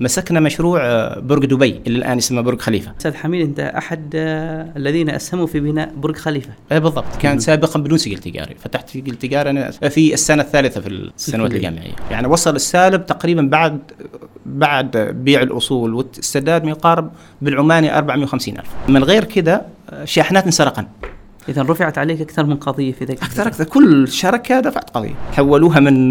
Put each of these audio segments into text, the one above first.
مسكنا مشروع برج دبي اللي الآن اسمه برج خليفة. أستاذ حميد أنت أحد الذين أسهموا في بناء برج خليفة؟ إيه بالضبط. كان سابقا بدون سجل تجاري. فتحت سجل تجاري أنا في السنة الثالثة في السنوات. الجامعية. يعني وصل السالب تقريبا بعد بعد بيع الأصول والسداد ما يقارب بالعماني 450 ألف. من غير آه، شاحنات انسرقن. اذا رفعت عليك أكثر من قضية في ذاك أكثر أكثر. كل شركة دفعت قضية. حولوها من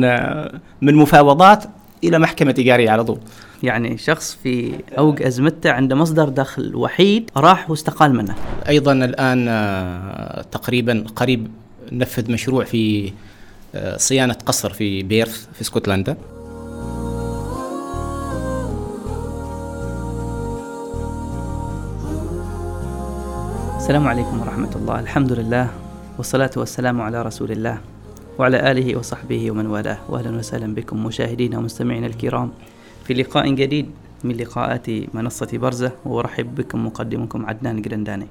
من مفاوضات إلى محكمة تجاريه على طول. يعني شخص في أوج أزمتة عنده مصدر دخل وحيد راح واستقال منه. أيضا الآن آه، تقريبا قريب نفذ مشروع في آه، صيانة قصر في بيرث في اسكتلندا. السلام عليكم ورحمة الله. الحمد لله والصلاة والسلام على رسول الله. وعلى آله وصحبه ومن والاه. وأهلا وسهلا بكم مشاهدينا ومستمعينا الكرام. في لقاء جديد من لقاءات منصة برزة وأرحب بكم مقدمكم عدنان قرنداني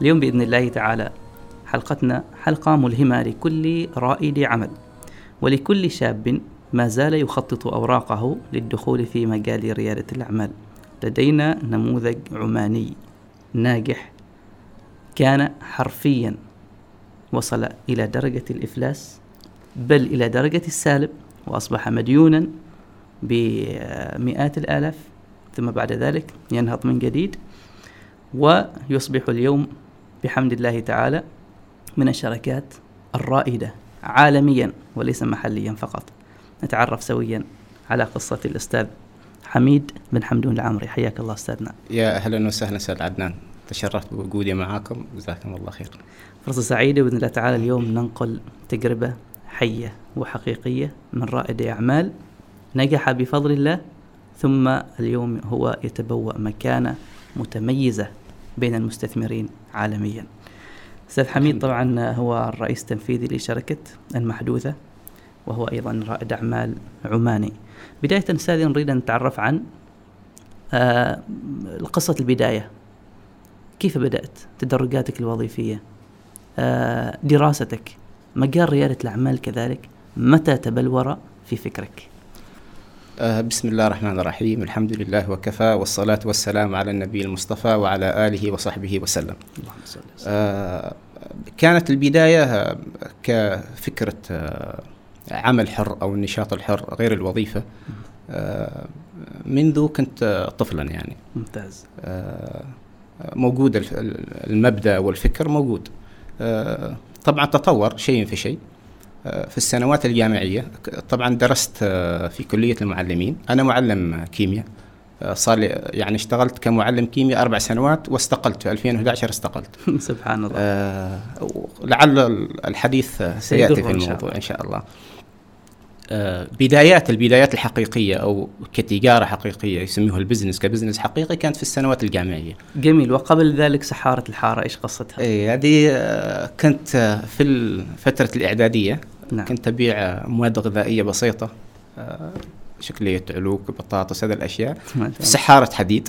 اليوم بإذن الله تعالى حلقتنا حلقة ملهمة لكل رائد عمل ولكل شاب ما زال يخطط أوراقه للدخول في مجال ريادة الأعمال. لدينا نموذج عماني ناجح كان حرفيا وصل إلى درجة الإفلاس بل إلى درجة السالب وأصبح مديونا بمئات الآلاف ثم بعد ذلك ينهض من جديد ويصبح اليوم بحمد الله تعالى من الشركات الرائدة عالميا وليس محليا فقط. نتعرف سويا على قصة الأستاذ حميد بن حمدون العمري. حياك الله أستاذنا. يا أهلا وسهلا أستاذ عدنان. تشرفت بوجودي معاكم. جزاكم الله خير فرصة سعيدة بإذن الله تعالى اليوم ننقل تجربة حية وحقيقية من رائد أعمال نجح بفضل الله ثم اليوم هو يتبوأ مكانة متميزة بين المستثمرين عالميا. أستاذ حميد طبعا هو الرئيس التنفيذي لشركة المحدوثة وهو أيضا رائد أعمال عماني. بداية أستاذ نريد أن نتعرف عن آه قصة البداية. كيف بدأت تدرجاتك الوظيفية؟ آه، دراستك؟ مجال ريادة الأعمال كذلك. متى تبلور في فكرك؟ آه، بسم الله الرحمن الرحيم. الحمد لله وكفى والصلاة والسلام على النبي المصطفى وعلى آله وصحبه وسلم. اللهم صل آه، كانت البداية كفكرة آه، عمل حر أو النشاط الحر غير الوظيفة. آه، منذ كنت طفلا يعني. ممتاز. آه، موجود المبدأ والفكر موجود. آه، طبعا تطور شيء في شيء. آه، في السنوات الجامعية طبعا درست آه، في كلية المعلمين. أنا معلم كيمياء. آه، صار لي يعني اشتغلت كمعلم كيمياء أربع سنوات واستقلت. في 2011 استقلت. سبحان الله. آه، لعل الحديث سيأتي في إن شاء الموضوع الله. إن شاء الله. بدايات البدايات الحقيقية أو كتجارة حقيقية يسموها ال business ك business حقيقي كانت في السنوات الجامعية. جميل. وقبل ذلك سحارة الحارة إيش قصتها؟ اي هذه آه، كنت آه، في ال- فترة الإعدادية نعم. كنت أبيع آه، مواد غذائية بسيطة آه، شكلية علوك بطاطس هذه شاء في. سحارة حديد.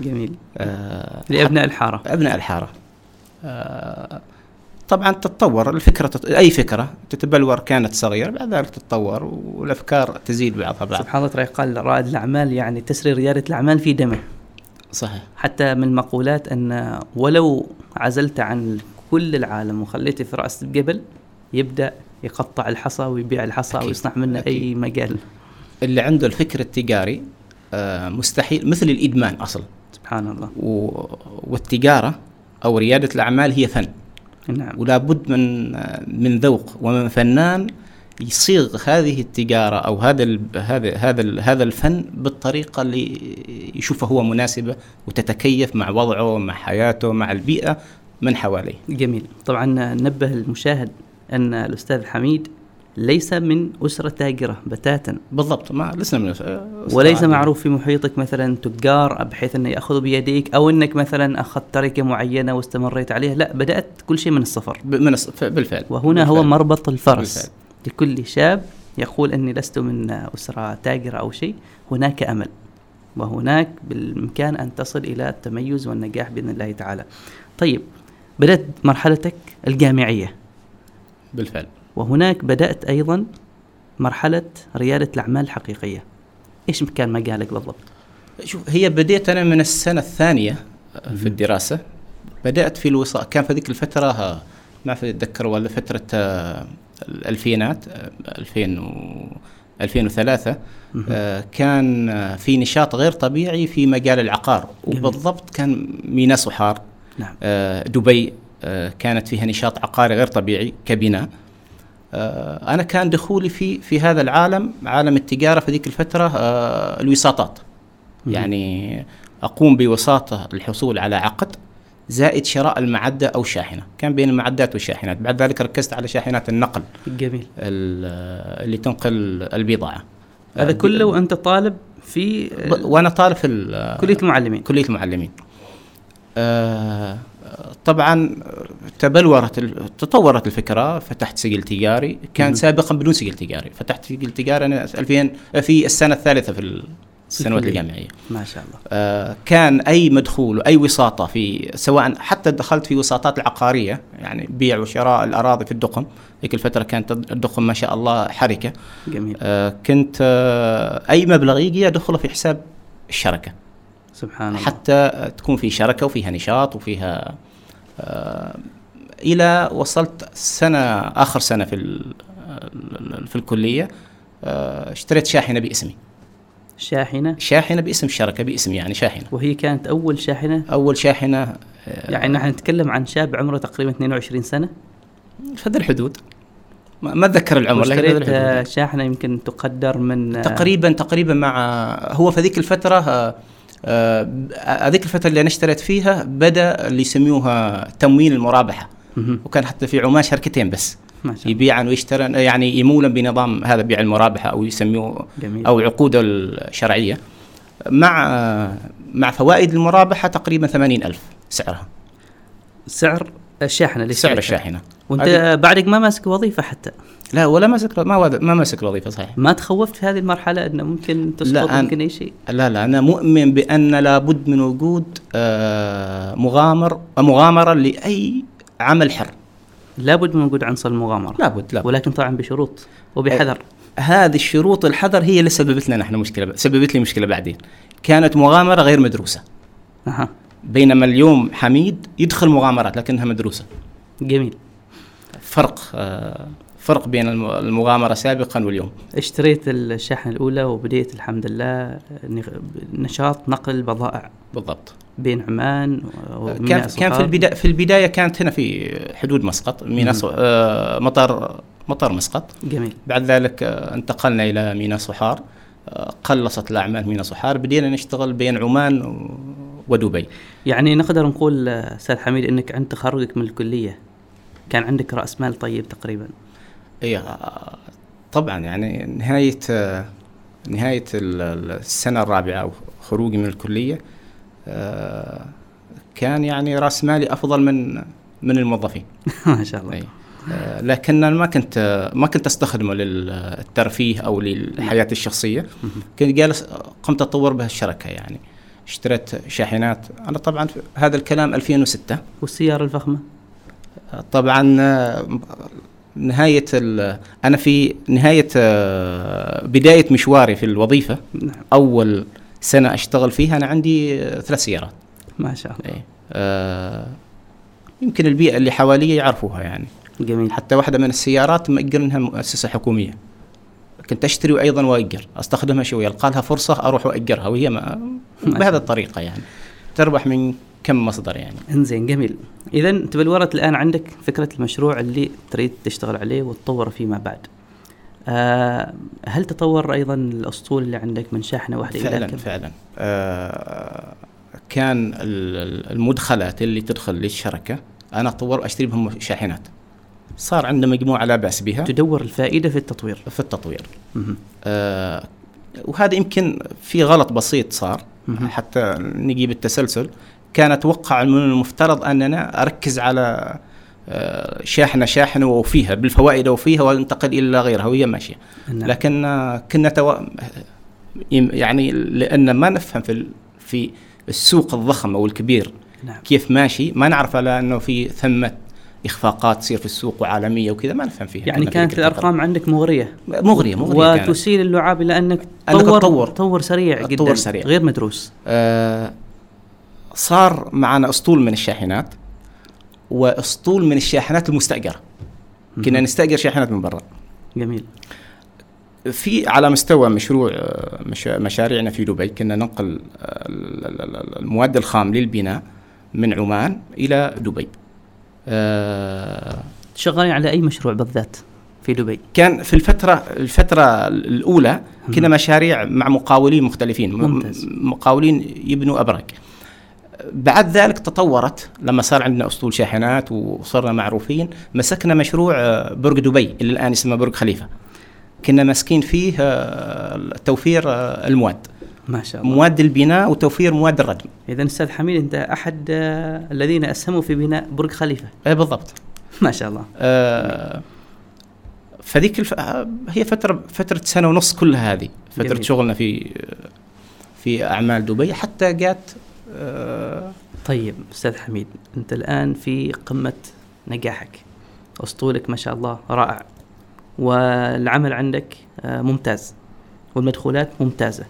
جميل. آه، لأبناء الحارة. أبناء الحارة. آه، طبعا تتطور. الفكرة تت... أي فكرة تتبلور كانت صغيرة بعد ذلك تتطور والأفكار تزيد بعضها بعض. سبحان الله قال رائد الأعمال يعني تسري ريادة الأعمال في دمه. صحيح. حتى من المقولات أن ولو عزلت عن كل العالم وخليته في رأس الجبل يبدأ يقطع الحصى ويبيع الحصى أكيد. ويصنع منه أي أكيد. مجال. اللي عنده الفكر التجاري آه، مستحيل مثل الإدمان أصلا. سبحان الله. و... والتجارة أو ريادة الأعمال هي فن. نعم. ولا بد من من ذوق. ومن فنان يصيغ هذه التجارة أو هذا ال هذا هذا ال هذا الفن بالطريقة اللي يشوفها هو مناسبة وتتكيف مع وضعه مع حياته مع البيئة من حواليه. جميل. طبعا نبه المشاهد أن الأستاذ حميد ليس من أسرة تاجرة بتاتا. بالضبط ما لسنا من وليس معروف في محيطك مثلا تجار بحيث أنه ياخذوا بيديك أو أنك مثلا أخذت تركه معينة واستمريت عليها. لا بدأت كل شيء من الصفر. من بالفعل. وهنا هو بالفعل. مربط الفرس. بالفعل. لكل شاب يقول أني لست من أسرة تاجرة أو شيء هناك أمل. وهناك بالإمكان أن تصل إلى التميز والنجاح بإذن الله تعالى. طيب بدأت مرحلتك الجامعية. بالفعل. وهناك بدأت أيضا مرحلة ريادة الأعمال الحقيقية. إيش كان مجالك بالضبط؟ شوف هي بديت أنا من السنة الثانية في الدراسة. بدأت في الوصال كان في ذيك الفترة آه، ما في أتذكر ولا فترة آه، الألفينات آه، 2000 و 2003 آه، كان آه، في نشاط غير طبيعي في مجال العقار. جميل. وبالضبط كان ميناء صحار نعم. آه، دبي آه، كانت فيها نشاط عقاري غير طبيعي كبناء. آه، أنا كان دخولي في في هذا العالم عالم التجارة في ذيك الفترة آه، الوساطات. يعني أقوم بوساطه الحصول على عقد زائد شراء المعدة أو شاحنة. كان بين المعدات والشاحنات. بعد ذلك ركزت على شاحنات النقل جميل. ال- اللي تنقل البضاعة. هذا آه، كله وأنت طالب في وأنا طالب في كلية المعلمين. كلية المعلمين. آه، طبعا تبلورت تطورت الفكرة فتحت سجل تجاري. كان. سابقا بدون سجل تجاري. فتحت سجل تجاري أنا 2000 في السنة الثالثة في السنوات. الجامعية. ما شاء الله. آه، كان أي مدخول وأي وساطة في سواء حتى دخلت في وساطات العقارية يعني بيع وشراء الأراضي في الدقم. ذيك الفترة كانت الدقم ما شاء الله حركة. جميل. آه، كنت آه، أي مبلغ يجي ادخله في حساب الشركة. سبحان الله. حتى تكون في شركة وفيها نشاط وفيها آه، إلى وصلت سنة آخر سنة في في الكلية آه، اشتريت شاحنة باسمي. شاحنة؟ شاحنة باسم الشركة باسمي يعني شاحنة. وهي كانت أول شاحنة؟ أول شاحنة آه، يعني نحن نتكلم عن شاب عمره تقريبا 22 سنة؟ في هذه الحدود. ما أتذكر العمر لكن آه،. شاحنة يمكن تقدر من آه، تقريبا تقريبا مع هو في ذيك الفترة آه، هذيك الفترة اللي أنا اشتريت فيها بدأ اللي يسموها تمويل المرابحة. وكان حتى في عمان شركتين بس. يبيعا ويشترن يعني يمولا بنظام هذا بيع المرابحة أو يسموه جميل. أو عقوده الشرعية. مع مع فوائد المرابحة تقريبا 80000 سعرها. سعر الشاحنة اللي سعر. الشاحنة. وانت بعدك ما ماسك وظيفة حتى. لا ولا ماسك ما ما ماسك الوظيفة صحيح. ما تخوفت في هذه المرحلة إنه ممكن تسقط لا، ممكن أي شيء؟ لا لا أنا مؤمن بأن لابد من وجود آه، مغامر مغامرة لأي عمل حر. لابد من وجود عنصر المغامرة. لابد لابد. ولكن طبعا بشروط وبحذر. هذه الشروط الحذر هي اللي سببت لنا نحن مشكله سببت لي مشكلة بعدين. كانت مغامرة غير مدروسة. أها. بينما اليوم حميد يدخل مغامرات لكنها مدروسة. جميل. فرق آه، فرق بين الم- المغامرة سابقا واليوم. اشتريت الشاحنة الأولى وبديت الحمد لله نشاط نقل بضائع. بالضبط. بين عمان وميناء كان كان في. البدايه في البداية كانت هنا في حدود مسقط ميناء آه، مطار مطار مسقط. جميل. بعد ذلك آه، انتقلنا إلى ميناء صحار. آه، قلصت الأعمال ميناء صحار. بدينا نشتغل بين عمان ودبي. يعني نقدر نقول آه، أستاذ حميد إنك عند تخرجك من الكلية كان عندك رأس مال طيب تقريبا؟ اي آه، طبعا. يعني نهاية آه، نهاية ال- ال- السنة الرابعة أو خروجي من الكلية كان يعني رأس مالي أفضل من من الموظفين. ما شاء الله. أي. لكن أنا ما كنت ما كنت أستخدمه للترفيه أو للحياة الشخصية. كنت جالس قمت أطور به الشركة يعني. اشتريت شاحنات. أنا طبعا هذا الكلام 2006 والسيارة الفخمة؟ طبعا آه، نهاية ال- أنا في نهاية آه، بداية مشواري في الوظيفة. نعم. أول سنة أشتغل فيها أنا عندي آه، ثلاث سيارات. ما شاء الله. إيه. آه، يمكن البيئة اللي حوالي يعرفوها يعني. جميل. حتى واحدة من السيارات مأجرنها مؤسسة حكومية. كنت أشتري وأيضا وأجر أستخدمها شوية ألقى لها فرصة أروح وأجرها وهي ما بهذه الطريقة يعني. تربح من كم مصدر يعني. إنزين جميل. اذا تبلورت الآن عندك فكرة المشروع اللي تريد تشتغل عليه وتطوره فيما بعد. آه هل تطور أيضا الأسطول اللي عندك من شاحنة واحدة إلى فعلا كم؟ فعلا. آه كان ال- ال- المدخلات اللي تدخل للشركة أنا اطور أشتري بهم شاحنات. صار عندنا مجموعة لا بأس بها تدور الفائدة في التطوير في التطوير. آه وهذا يمكن في غلط بسيط صار مهم. حتى نجيب التسلسل كان أتوقع من المفترض أننا أركز على آه، شاحنة شاحنة واوفيها بالفوائد اوفيها وانتقل إلى غيرها وهي ماشية نعم. لكن آه، كنا تو... يعني لأن ما نفهم في في السوق الضخم أو الكبير نعم كيف ماشي ما نعرف على أنه في ثمة إخفاقات تصير في السوق وعالمية وكذا ما نفهم فيها يعني كانت. الأرقام عندك مغرية مغرية مغرية كانت. وتسيل اللعاب إلى أنك تطور تطور. تطور سريع تطور جدا سريع. غير مدروس آه صار معنا أسطول من الشاحنات وأسطول من الشاحنات المستأجرة كنا نستأجر شاحنات من برا جميل في على مستوى مشروع آه، مش مشاريعنا في دبي كنا ننقل آه، ال- ال- ال- المواد الخام للبناء من عمان إلى دبي شغالين على أي مشروع بالذات في دبي؟ كان في الفترة الفترة الأولى كنا مشاريع مع مقاولين مختلفين ممتاز. مقاولين يبنوا أبراج. بعد ذلك تطورت لما صار عندنا أسطول شاحنات وصرنا معروفين مسكنا مشروع آه، برج دبي اللي الآن اسمه برج خليفة. كنا ماسكين فيه آه، توفير آه، المواد. ما شاء الله. مواد البناء وتوفير مواد الردم اذا أستاذ حميد أنت أحد آه، الذين أسهموا في بناء برج خليفة. اي بالضبط. ما شاء الله. آه، فذيك الف... آه، هي فترة فترة سنة ونص كلها هذه فترة جميل. شغلنا في في أعمال دبي حتى جات آه، طيب أستاذ حميد أنت الآن في قمة نجاحك. اسطولك ما شاء الله رائع. والعمل عندك آه، ممتاز. والمدخولات ممتازة.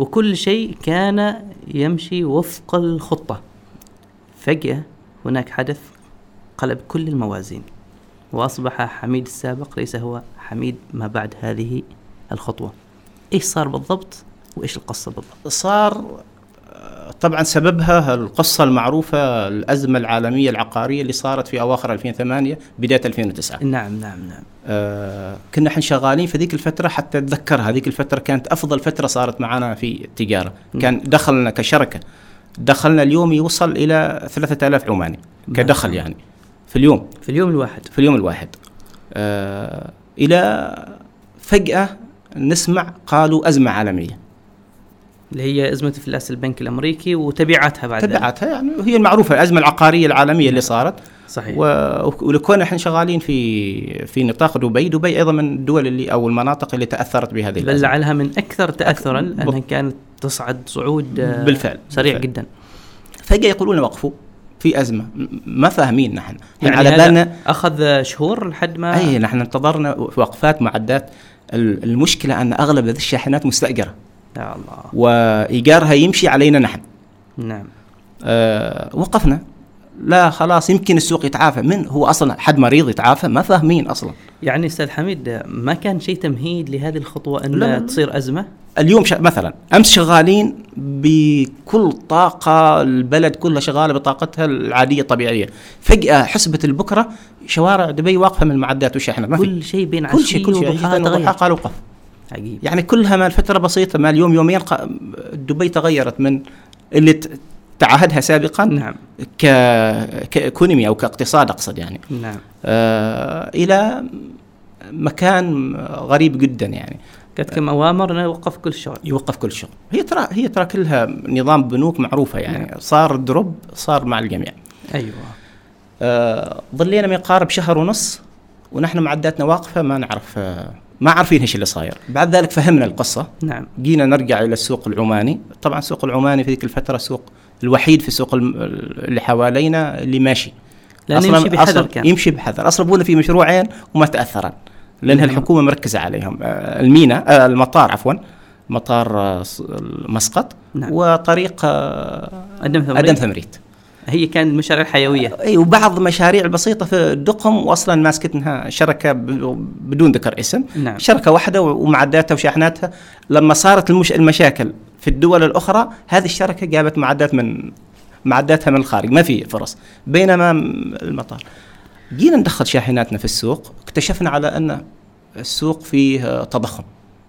وكل شيء كان يمشي وفق الخطة. فجأة هناك حدث قلب كل الموازين وأصبح حميد السابق ليس هو حميد ما بعد هذه الخطوة. إيش صار بالضبط؟ وإيش القصة بالضبط؟ صار طبعا سببها القصة المعروفة الأزمة العالمية العقارية اللي صارت في أواخر 2008 بداية 2009 نعم نعم نعم. آه كنا إحنا شغالين في ذيك الفترة حتى اتذكر هذيك الفترة كانت أفضل فترة صارت معنا في التجارة. كان دخلنا كشركة دخلنا اليوم يوصل إلى 3000 عماني كدخل يعني في اليوم. في اليوم الواحد. في اليوم الواحد. آه إلى فجأة نسمع قالوا أزمة عالمية. اللي هي أزمة إفلاس البنك الأمريكي وتبعاتها بعد ذلك. تبعتها يعني هي المعروفة الأزمة العقارية العالمية اللي صارت. صحيح. و- ولكون إحنا شغالين في في نطاق دبي، دبي أيضا من الدول اللي أو المناطق اللي تأثرت بهذه بل الأزمة. لعلها من أكثر تأثرا ب- لأنها كانت تصعد صعود آه، بالفعل، سريع بالفعل. جدا. فجأة يقولون وقفوا في أزمة. ما فاهمين نحن. يعني على بالنا أخذ شهور لحد ما أي نحن انتظرنا وقفات معدات. ال- المشكلة أن أغلب هذه الشاحنات مستأجرة. يا الله. وايجارها يمشي علينا نحن. نعم. أه وقفنا. لا خلاص يمكن السوق يتعافى. من هو أصلا؟ حد مريض يتعافى؟ ما فاهمين أصلا. يعني أستاذ حميد ما كان شيء تمهيد لهذه الخطوة أن لا،. تصير أزمة؟ اليوم ش... مثلا أمس شغالين بكل طاقة البلد كلها شغالة بطاقتها العادية الطبيعية. فجأة حسبه البكرة شوارع دبي واقفة من المعدات والشاحنات ما في. كل شيء بين كل شيء كل شيء. وضحاها قالوا وقف. عجيب. يعني كلها مال فترة بسيطة مال يوم يومين. دبي تغيرت من اللي. تعهدها سابقا نعم. ك... كإيكونومي أو كاقتصاد أقصد يعني. نعم. آه إلى مكان غريب جدا يعني. كانت كم أوامر أنه يوقف كل شغل يوقف كل شغل هي ترى هي ترى كلها نظام بنوك معروفة يعني. نعم. صار دروب صار مع الجميع. أيوة. آه ظلينا ما يقارب شهر ونص ونحن معداتنا واقفة ما نعرف آه ما عارفين إيش اللي صاير بعد ذلك فهمنا القصة نعم جينا نرجع إلى السوق العماني طبعا السوق العماني في ذيك الفترة سوق الوحيد في السوق اللي حوالينا اللي ماشي لأنه أصلاً- يمشي بحذر كان. يمشي بحذر أصلا ابونا في مشروعين وما تاثرن لانها نعم. الحكومة مركزة عليهم آه، المينا آه، المطار عفوا مطار آه، مسقط نعم. وطريق أدم ثمريت. آدم ثمريت هي كانت مشاريع حيوية. إي وبعض المشاريع البسيطه في الدقم واصلا ماسكتها شركة بدون ذكر اسم. نعم. شركة واحدة ومعداتها وشاحناتها. لما صارت المش... المشاكل في الدول الأخرى هذه الشركة جابت معدات من معداتها من الخارج. ما في فرص. بينما المطار. جينا ندخل شاحناتنا في السوق. اكتشفنا على أن السوق فيه تضخم.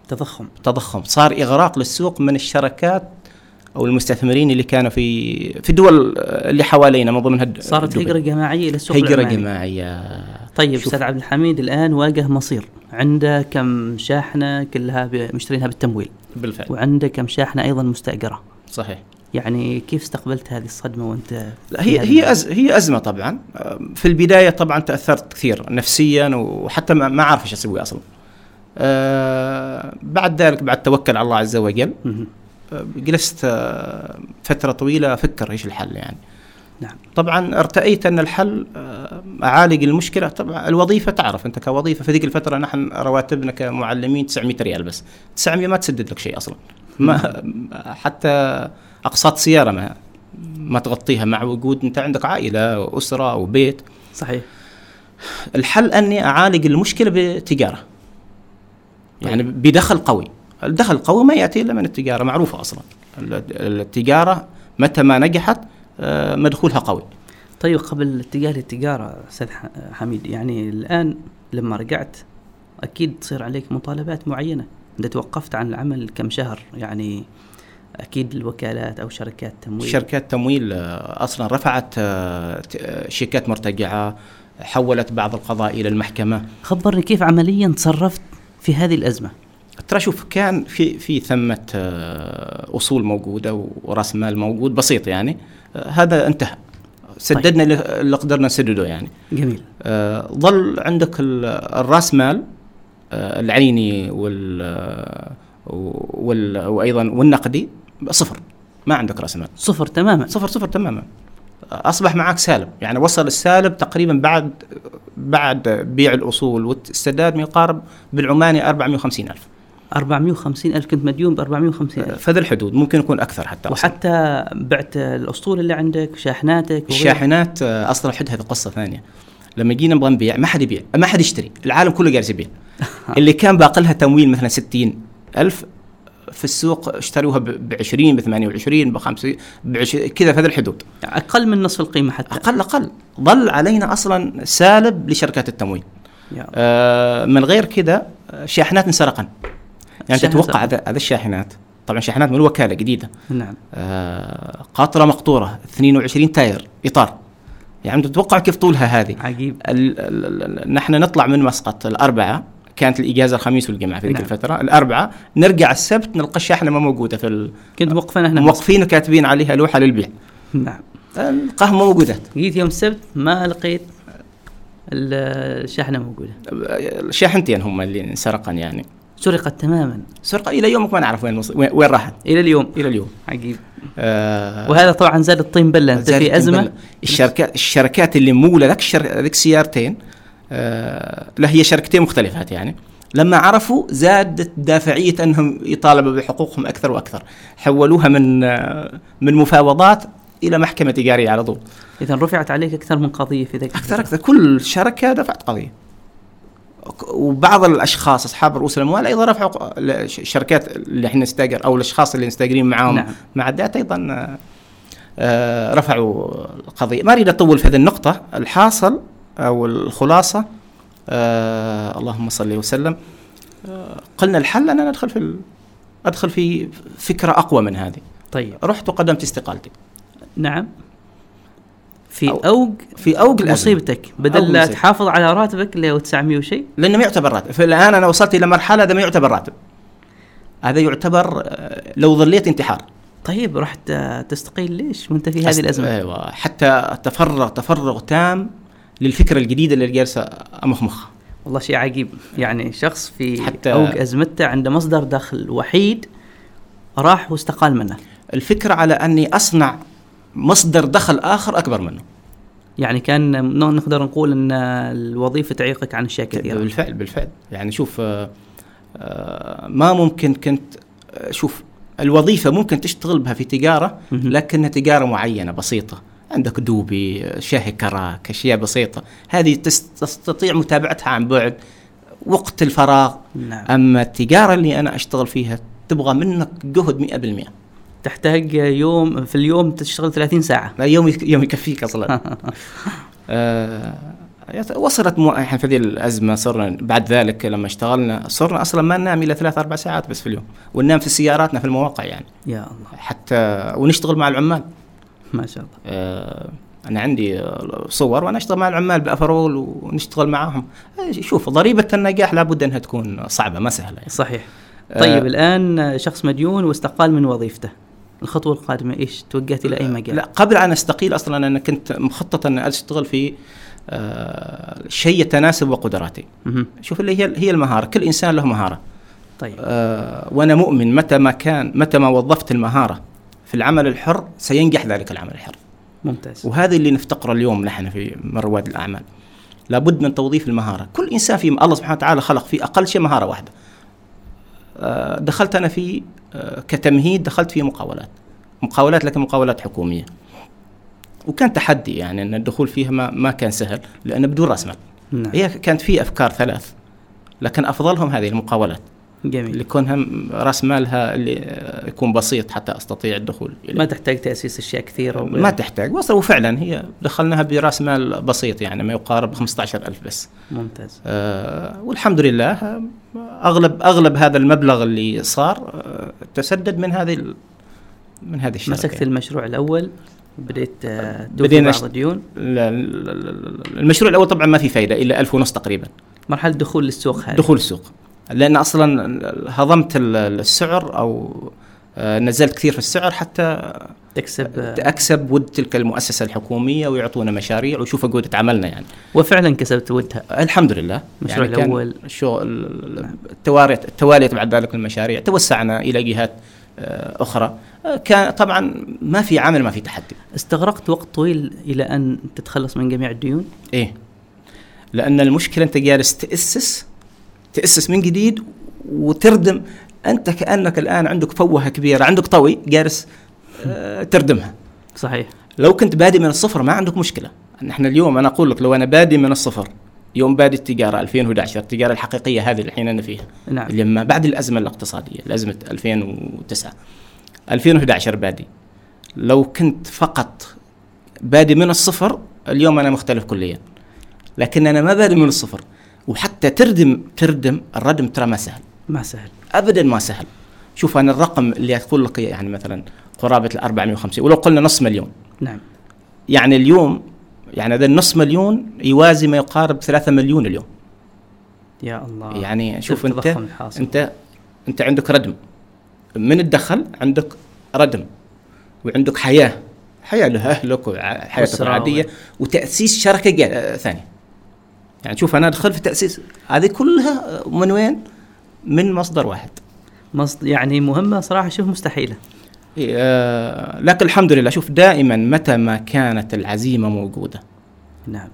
تضخم. تضخم. صار إغراق للسوق من الشركات أو المستثمرين اللي كانوا في في الدول آه، اللي حوالينا من ضمنها صارت دبي. هجرة جماعية إلى السوق العماني. جماعية. طيب. أستاذ عبد الحميد الآن واجه مصير. عنده كم شاحنة كلها مشترينها بالتمويل. بالفعل. وعنده كم شاحنة أيضا مستأجرة. صحيح. يعني كيف استقبلت هذه الصدمة وأنت لا هي هي أز هي أزمة طبعا. في البداية طبعا تأثرت كثير نفسيا وحتى ما ما عارف إيش أسوي أصلا. أه بعد ذلك بعد توكل على الله عز وجل. جلست أه، فترة طويلة أفكر إيش الحل يعني. نعم. طبعا ارتأيت أن الحل أه، أعالج المشكلة. طبعا الوظيفة تعرف أنت كوظيفة في ذيك الفترة نحن رواتبنا كمعلمين 900 ريال بس. 900 ما تسدد لك شيء أصلا. ما حتى أقساط سيارة ما ما تغطيها مع وجود أنت عندك عائلة وأسرة وبيت. صحيح. الحل أني أعالج المشكلة بتجارة. يعني بدخل قوي. الدخل القوي ما يأتي إلا من التجارة معروفة أصلا. التجارة متى ما نجحت آه، مدخولها قوي. طيب قبل اتجاه للتجاره أستاذ حميد يعني الآن لما رجعت أكيد تصير عليك مطالبات معينة. أنت توقفت عن العمل كم شهر؟ يعني أكيد الوكالات أو شركات تمويل. شركات تمويل آه، أصلا رفعت آه، شيكات مرتجعة حولت بعض القضاء إلى المحكمة. خبرني كيف عمليا تصرفت في هذه الأزمة؟ ترى شوف كان في في ثمة آه، أصول موجودة ورأس مال موجود بسيط يعني. آه، هذا انتهى. سددنا طيب. اللي قدرنا نسدده يعني. جميل. آه ظل عندك الرأس مال آه العيني وال, وال وأيضا والنقدي صفر. ما عندك رأس مال. صفر تماما. صفر صفر تماما. أصبح معك سالب. يعني وصل السالب تقريبا بعد بعد بيع الأصول والسداد ما يقارب بالعماني 450 ألف. 450 ألف كنت مديون ب 450 ألف. في ذي الحدود. ممكن يكون أكثر حتى وحتى أصلاً. بعت الأسطول اللي عندك شاحناتك الشاحنات آه، أصلا حد هذه قصة ثانية. لما جينا نبغى نبيع ما حد يبيع ما حد يشتري. العالم كله جالس يبيع. اللي كان باقي لها تمويل مثلا 60 ألف في السوق اشتروها ب 20 ب 28 ب 50 كذا في هذه الحدود. أقل من نصف القيمة حتى. أقل أقل. ظل علينا أصلا سالب لشركات التمويل. آه من غير كذا شاحنات انسرقن. يعني تتوقع هذا الشاحنات؟ طبعا شاحنات من الوكالة جديده نعم. آه قاطرة مقطورة 22 تاير إطار. يعني تتوقع كيف طولها هذه؟ عجيب. نحن نطلع من مسقط الاربعاء كانت الإجازة الخميس والجمعه في ذيك نعم. الفترة. الاربعاء نرجع السبت نلقى الشاحنة ما موجودة في ال... كنت موقفين إحنا. موقفين وكاتبين عليها لوحة للبيع. نعم. القهوة موجودات جيت يوم السبت ما لقيت الشاحنة موجودة. شاحنتين هم اللي انسرقن يعني. سرقت تماما. سرقة إلى يومك ما نعرف وين وين راحت. إلى اليوم. إلى اليوم. عجيب. آه. وهذا طبعا زاد الطين بلة. أنت في أزمة. الشركات الشركات اللي مولة لك ذيك سيارتين آه لا هي شركتين مختلفات يعني. لما عرفوا زادت دافعية أنهم يطالبوا بحقوقهم أكثر وأكثر. حولوها من آه من مفاوضات إلى محكمة تجارية على طول. إذا رفعت عليك أكثر من قضية في ذلك أكثر أكثر. كل شركة دفعت قضية. وبعض الأشخاص أصحاب رؤوس الأموال أيضا رفعوا الشركات اللي إحنا نستاجر أو الأشخاص اللي نستاجرين معاهم. نعم. معدات أيضا آه، رفعوا القضية. ما أريد أطول في هذه النقطة. الحاصل أو الخلاصة آه اللهم صل وسلم. آه قلنا الحل أن أنا أدخل في أدخل في فكرة أقوى من هذه. طيب. رحت وقدمت استقالتي. نعم. في أو اوج في أوج مصيبتك. بدل لا تحافظ على راتبك اللي هو 900 وشيء. لأنه ما يعتبر راتب. فالآن أنا وصلت إلى مرحلة هذا ما يعتبر راتب. هذا يعتبر آه، لو ظليت انتحار. طيب رحت تستقيل ليش؟ وأنت في هذه الأزمة؟ أيوه. حتى تفرغ تفرغ تام للفكرة الجديدة اللي جالسة امخمخ والله شيء عجيب. يعني شخص في حتى أوج ازمته عنده مصدر دخل وحيد راح واستقال منه. الفكرة على أني أصنع مصدر دخل آخر أكبر منه. يعني كان نقدر نقول إن الوظيفة تعيقك عن أشياء كثيرة. بالفعل بالفعل. يعني شوف آه، آه، ما ممكن كنت آه، شوف الوظيفة ممكن تشتغل بها في تجارة لكنها تجارة معينة بسيطة. عندك دوبي شاهي كراك أشياء بسيطة. هذه تستطيع متابعتها عن بعد وقت الفراغ. نعم. أما التجارة اللي أنا أشتغل فيها تبغى منك جهد 100% تحتاج يوم في اليوم تشتغل 30 ساعة. لا يوم يوم يكفيك أصلا. آه وصلت مو إحنا في هذه الأزمة صرنا بعد ذلك لما اشتغلنا صرنا أصلا ما ننام إلا ثلاث أربع ساعات بس في اليوم. وننام في سياراتنا في المواقع يعني. يا الله. حتى ونشتغل مع العمال. ما شاء الله. آه أنا عندي صور وأنا أشتغل مع العمال بأفرول ونشتغل معاهم. شوف ضريبة النجاح لابد أنها تكون صعبة ما سهلة يعني. صحيح. طيب آه الآن شخص مديون واستقال من وظيفته. الخطوة القادمة إيش؟ توجهت إلى أي مجال؟ لا قبل أن أستقيل أصلا أنا كنت مخطط أن أشتغل في آه شيء يتناسب وقدراتي. شوف اللي هي هي المهارة. كل إنسان له مهارة. طيب. آه وأنا مؤمن متى ما كان متى ما وظفت المهارة في العمل الحر سينجح ذلك العمل الحر. ممتاز. وهذا اللي نفتقره اليوم نحن في من رواد الأعمال. لابد من توظيف المهارة. كل إنسان في الله سبحانه وتعالى خلق في أقل شيء مهارة واحدة. دخلت أنا في آه، كتمهيد دخلت في مقاولات مقاولات لكن مقاولات حكومية. وكان تحدي يعني إن الدخول فيها ما, ما كان سهل لأنه بدون رأس مال. نعم. هي كانت في أفكار ثلاث لكن أفضلهم هذه المقاولات. جميل. اللي يكونها راس مالها اللي يكون بسيط حتى أستطيع الدخول إليه. ما تحتاج تأسيس أشياء كثيرة ما تحتاج. وفعلا هي دخلناها براس مال بسيط يعني ما يقارب 15000 بس. ممتاز. آه والحمد لله أغلب أغلب هذا المبلغ اللي صار آه تسدد من هذه ال- من هذه الشركة. مسكت المشروع الأول بديت آه، بدينا بعض الديون. المشروع الأول طبعا ما في فائده إلا ألف ونص تقريبا. مرحلة دخول للسوق هذه. دخول السوق. لأن أصلا هضمت ال- السعر أو آه، نزلت كثير في السعر حتى تكسب. اكسب ود تلك المؤسسة الحكومية ويعطونا مشاريع ويشوفوا جوده عملنا يعني. وفعلا كسبت ودها. الحمد لله. المشروع كان الأول. الشغل التوالي التوالي بعد ذلك المشاريع توسعنا إلى جهات آه، أخرى. آه، كان طبعا ما في عمل ما في تحدي. استغرقت وقت طويل إلى أن تتخلص من جميع الديون؟ إيه. لأن المشكلة أنت جالس تأسس تأسس من جديد وتردم. أنت كأنك الآن عندك فوهة كبيرة عندك طوي جالس آه، تردمها. صحيح. لو كنت بادي من الصفر ما عندك مشكلة. نحن اليوم أنا أقول لك لو أنا بادي من الصفر يوم بادي التجارة 2011 التجارة الحقيقية هذه الحين أنا فيها. نعم. اللي ما بعد الأزمة الاقتصادية الأزمة 2009 2011 بادي لو كنت فقط بادي من الصفر اليوم أنا مختلف كليا. لكن أنا ما بادي من الصفر. وحتى تردم تردم الردم ترى ما سهل. ما سهل. ابدا ما سهل. شوف أنا الرقم اللي أقول لك يعني مثلا قرابة ال 450 ولو قلنا نص مليون. نعم. يعني اليوم يعني هذا النص مليون يوازي ما يقارب 3 مليون اليوم. يا الله. يعني شوف أنت. أنت أنت عندك ردم. من الدخل؟ عندك ردم. وعندك حياة. حياة لها اهلك وحياتك العادية وتأسيس شركة ثانية. يعني شوف أنا أدخل في تأسيس. هذه كلها من وين؟ من مصدر واحد. مصد يعني مهمة صراحة شوف مستحيلة. إيه، آه، لكن الحمد لله شوف دائما متى ما كانت العزيمة موجودة. نعم.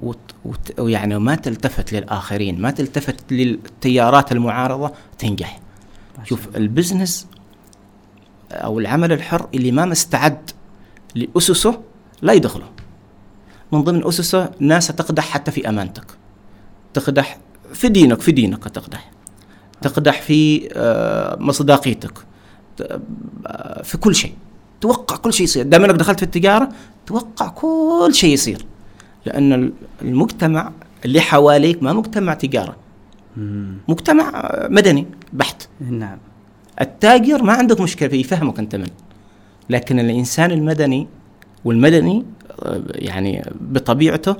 وت وت ويعني ما تلتفت للآخرين ما تلتفت للتيارات المعارضة تنجح. شوف البزنس أو العمل الحر اللي ما مستعد لأسسه لا يدخله. من ضمن أسسة ناس تقدح حتى في أمانتك. تقدح في دينك في دينك تقدح. تقدح في آه، مصداقيتك. آه، في كل شيء. توقع كل شيء يصير. دام إنك دخلت في التجارة توقع كل شيء يصير. لأن المجتمع اللي حواليك ما مجتمع تجارة. مم. مجتمع آه، مدني بحت. نعم. التاجر ما عندك مشكلة فيه يفهمك أنت من. لكن الإنسان المدني والمدني يعني بطبيعته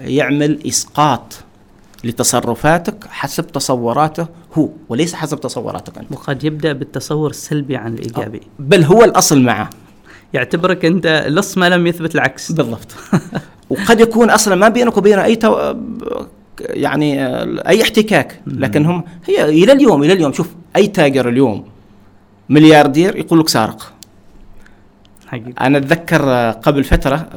يعمل إسقاط لتصرفاتك حسب تصوراته هو وليس حسب تصوراتك أنت. وقد يبدأ بالتصور السلبي عن الإيجابي. بل هو الأصل معه. يعتبرك أنت لص ما لم يثبت العكس. بالضبط. وقد يكون أصلا ما بينك وبينه أي تو... يعني أي احتكاك. لكن هم هي إلى اليوم إلى اليوم. شوف أي تاجر اليوم ملياردير يقول لك سارق. حقيقة أنا أتذكر قبل فترة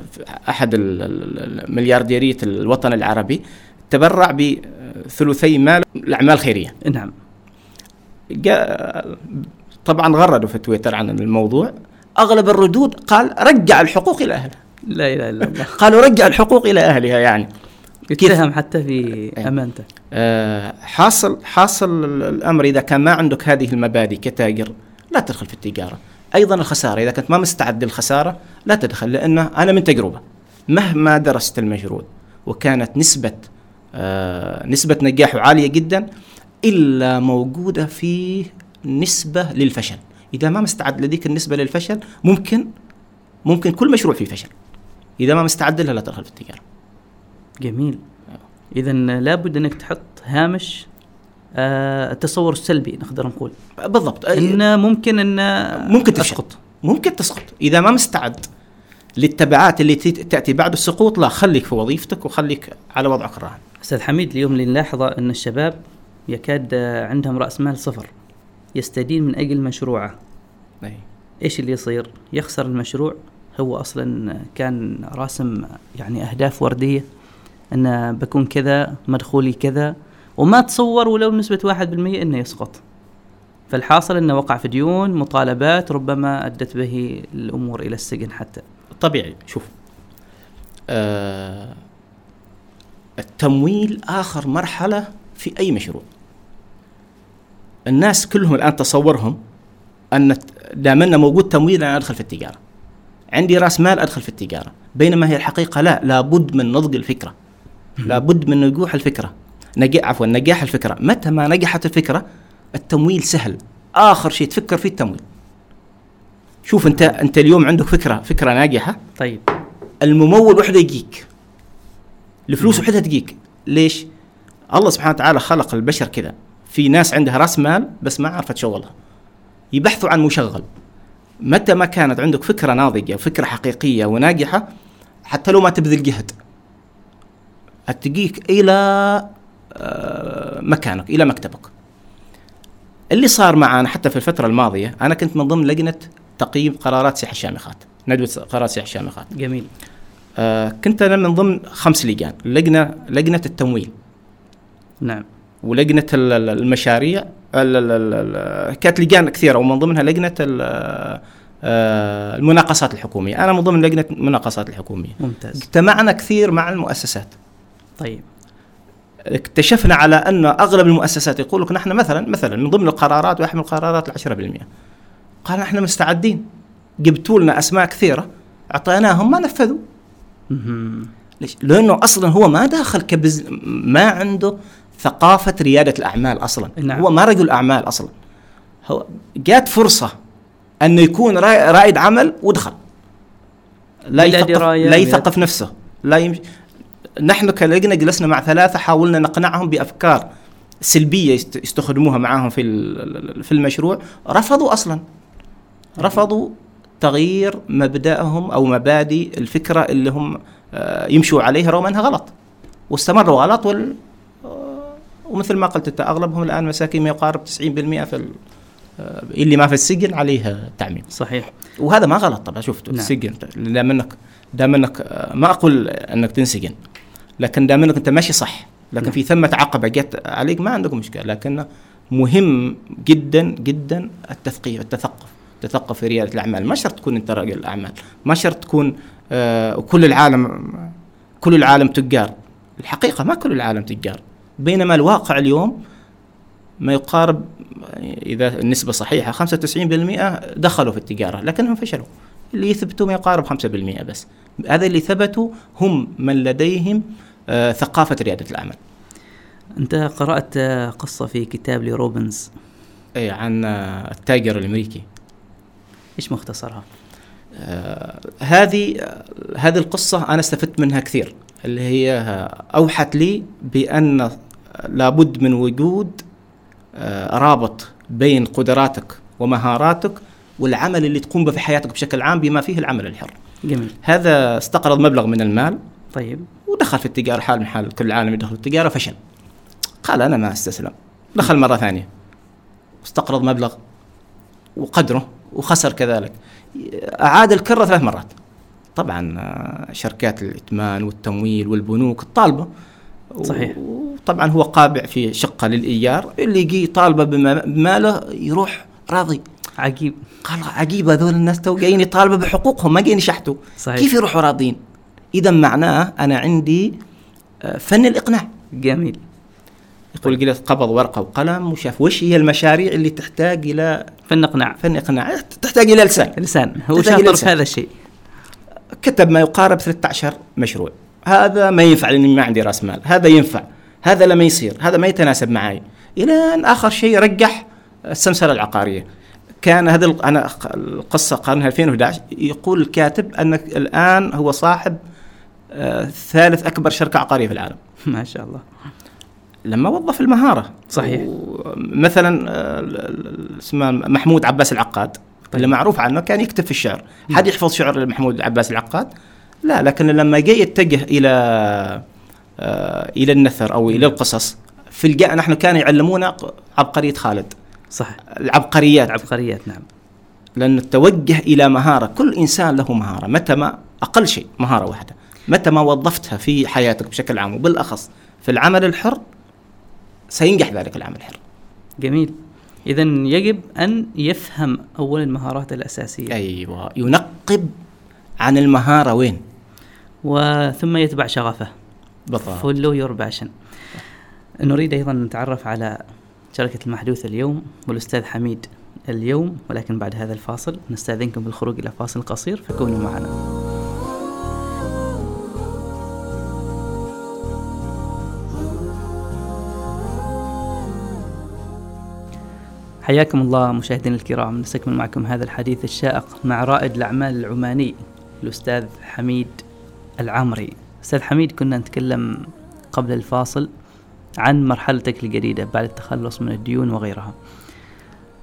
أحد ال- ال- المليارديرية الوطن العربي تبرع بثلثي مال لاعمال خيريه نعم. طبعا غردوا في تويتر عن الموضوع. أغلب الردود قال رجع الحقوق إلى أهلها. لا إله إلا الله. قالوا رجع الحقوق إلى أهلها يعني. يتهم حتى في إيه. أمانته. آه، حاصل حاصل ال- الأمر إذا كان ما عندك هذه المبادئ كتاجر لا تدخل في التجارة. أيضا الخسارة إذا كنت ما مستعد للخسارة لا تدخل لأنه أنا من تجربة. مهما درست المشروع وكانت نسبة آه، نسبة نجاحه عالية جدا إلا موجودة فيه نسبة للفشل. إذا ما مستعد لذيك النسبة للفشل ممكن ممكن كل مشروع فيه فشل. إذا ما مستعد لها لا تدخل في التجارة. جميل. اذا لابد إنك تحط هامش التصور السلبي نقدر نقول. بالضبط. إن ممكن إن ممكن تسقط ممكن تسقط. إذا ما مستعد للتبعات اللي تأتي بعد السقوط لا خليك في وظيفتك وخليك على وضعك الراهن. أستاذ حميد اليوم اللي نلاحظه إن الشباب يكاد آه، عندهم رأس مال صفر يستدين من أجل مشروعه. أي. إيش اللي يصير؟ يخسر المشروع. هو أصلا كان راسم يعني أهداف وردية أن بكون كذا مدخولي كذا وما تصور ولو بنسبة واحد بالمية أنه يسقط. فالحاصل أنه وقع في ديون مطالبات ربما أدت به الأمور إلى السجن حتى. طبيعي. شوف آه التمويل آخر مرحلة في أي مشروع. الناس كلهم الآن تصورهم أن دام أنه موجود تمويل أنا أدخل في التجارة. عندي رأس مال أدخل في التجارة. بينما هي الحقيقة لا لابد من نضج الفكرة. لابد من نجوح الفكرة. نجاح عفوا نجاح الفكرة. متى ما نجحت الفكرة التمويل سهل. آخر شيء تفكر فيه التمويل. شوف أنت أنت اليوم عندك فكرة فكرة ناجحة. طيب. الممول وحده يجيك. الفلوس وحدها تجيك. ليش؟ الله سبحانه وتعالى خلق البشر كذا. في ناس عندها رأس مال بس ما عرفت شغلها. يبحثوا عن مشغل. متى ما كانت عندك فكرة ناضجة وفكرة حقيقية وناجحة حتى لو ما تبذل جهد تجيك إلى آه، مكانك إلى مكتبك. اللي صار معنا حتى في الفترة الماضية أنا كنت من ضمن لجنة تقييم قرارات سياح الشامخات ندوة قرارات سياح الشامخات. جميل. آه كنت أنا من ضمن خمس لجان لجنة لجنة التمويل. نعم. ال- المشاريع ال- ال- ال- ال- كانت لجان كثيرة ومن ضمنها لجنة ال- آه، المناقصات الحكومية. أنا من ضمن لجنة المناقصات الحكومية. ممتاز. اجتمعنا كثير مع المؤسسات. طيب. اكتشفنا على أن أغلب المؤسسات يقول لك نحن مثلا مثلا من ضمن القرارات واحد من القرارات العشرة بالمئة. قال نحن مستعدين. جبتوا لنا أسماء كثيرة أعطيناهم ما نفذوا. ليش؟ لأنه أصلا هو ما داخل كبز ما عنده ثقافة ريادة الأعمال أصلا. نعم. هو ما رجل أعمال أصلا. هو جات فرصة أنه يكون را- رائد عمل ودخل. لا يثقف لا يثقف نفسه. لا يمشي نحن كلجنة جلسنا مع ثلاثة حاولنا نقنعهم بأفكار سلبية يست- يستخدموها معاهم في في المشروع. رفضوا أصلا. رفضوا تغيير مبدأهم أو مبادئ الفكرة اللي هم آه، يمشوا عليها رغم أنها غلط. واستمروا غلط وال آه، ومثل ما قلت أنت أغلبهم الآن مساكين ما يقارب 90% في ال- آه، اللي ما في السجن عليه تعميم. صحيح. وهذا ما غلط طبعا شفت نعم. السجن. دام إنك دام إنك ما أقول إنك تنسجن. لكن دام انك أنت ماشي صح. لكن نعم. في ثمة عقبة جت عليك ما عندك مشكلة. لكن مهم جدا جدا التثقيف التثقف. التثقف في ريادة الأعمال. ما شرط تكون أنت رجل أعمال ما شرط تكون آه وكل العالم كل العالم تجار. الحقيقة ما كل العالم تجار. بينما الواقع اليوم ما يقارب إذا النسبة صحيحة 95% دخلوا في التجارة لكنهم فشلوا. اللي يثبتوا ما يقارب 5% بس. هذا اللي ثبتوا هم من لديهم آه ثقافة ريادة الأعمال. أنت قرأت آه، قصة في كتاب لروبنز. أي عن آه، التاجر الأمريكي. إيش مختصرها؟ آه، هذه آه، هذه القصة أنا استفدت منها كثير. اللي هي أوحت لي بأن لابد من وجود آه، رابط بين قدراتك ومهاراتك والعمل اللي تقوم به في حياتك بشكل عام بما فيه العمل الحر. جميل. هذا استقرض مبلغ من المال طيب. ودخل في التجارة حال من حال كل العالم يدخل في التجارة فشل. قال أنا ما أستسلم. دخل مرة ثانية. استقرض مبلغ وقدره وخسر كذلك. أعاد الكرة ثلاث مرات. طبعا آه، شركات الائتمان والتمويل والبنوك الطالبة صحيح. وطبعا هو قابع في شقة للإيجار اللي يجي طالبة بما- بماله يروح راضي. عجيب. قال عجيب هذول الناس تو جايين يطالبوا بحقوقهم ما جايين يشحتوا. صحيح. كيف يروحوا راضين؟ إذا معناه أنا عندي آه، فن الإقناع. جميل. يقول جلس قبض ورقة وقلم وشاف وش هي المشاريع اللي تحتاج إلى فن إقناع. فن إقناع. تحتاج إلى لسان. لسان. هو شاطر في. هذا الشيء. كتب ما يقارب 13 مشروع. هذا ما ينفع لأني ما عندي رأس مال. هذا ينفع. هذا لما يصير. هذا ما يتناسب معي إلى أن آخر شيء رجح السمسرة العقارية. كان هذا أنا القصة قرن 2011 يقول الكاتب ان الآن هو صاحب آه، ثالث أكبر شركة عقارية في العالم. ما شاء الله. لما وظف المهارة. صحيح. مثلا آه، اسمه محمود عباس العقاد اللي معروف عنه كان يكتب في الشعر. حد يحفظ شعر محمود عباس العقاد؟ لا لكن لما جاي يتجه إلى آه، إلى النثر أو إلى القصص في الجاء نحن كانوا يعلمونا عبقرية خالد. صح العبقريات. العبقريات نعم. لأن التوجه إلى مهارة كل إنسان له مهارة متى ما أقل شيء مهارة واحدة متى ما وظفتها في حياتك بشكل عام وبالأخص في العمل الحر سينجح ذلك العمل الحر. جميل. اذا يجب أن يفهم اولا المهارات الأساسية. أيوه. ينقب عن المهارة وين؟ وثم يتبع شغفه. بالضبط. follow your passion نريد أيضا أن نتعرف على شركه المحدوث اليوم والأستاذ حميد اليوم ولكن بعد هذا الفاصل نستأذنكم بالخروج إلى فاصل قصير فكونوا معنا. حياكم الله مشاهدينا الكرام نستكمل معكم هذا الحديث الشائق مع رائد الأعمال العماني الأستاذ حميد العامري. أستاذ حميد كنا نتكلم قبل الفاصل عن مرحلتك الجديدة بعد التخلص من الديون وغيرها.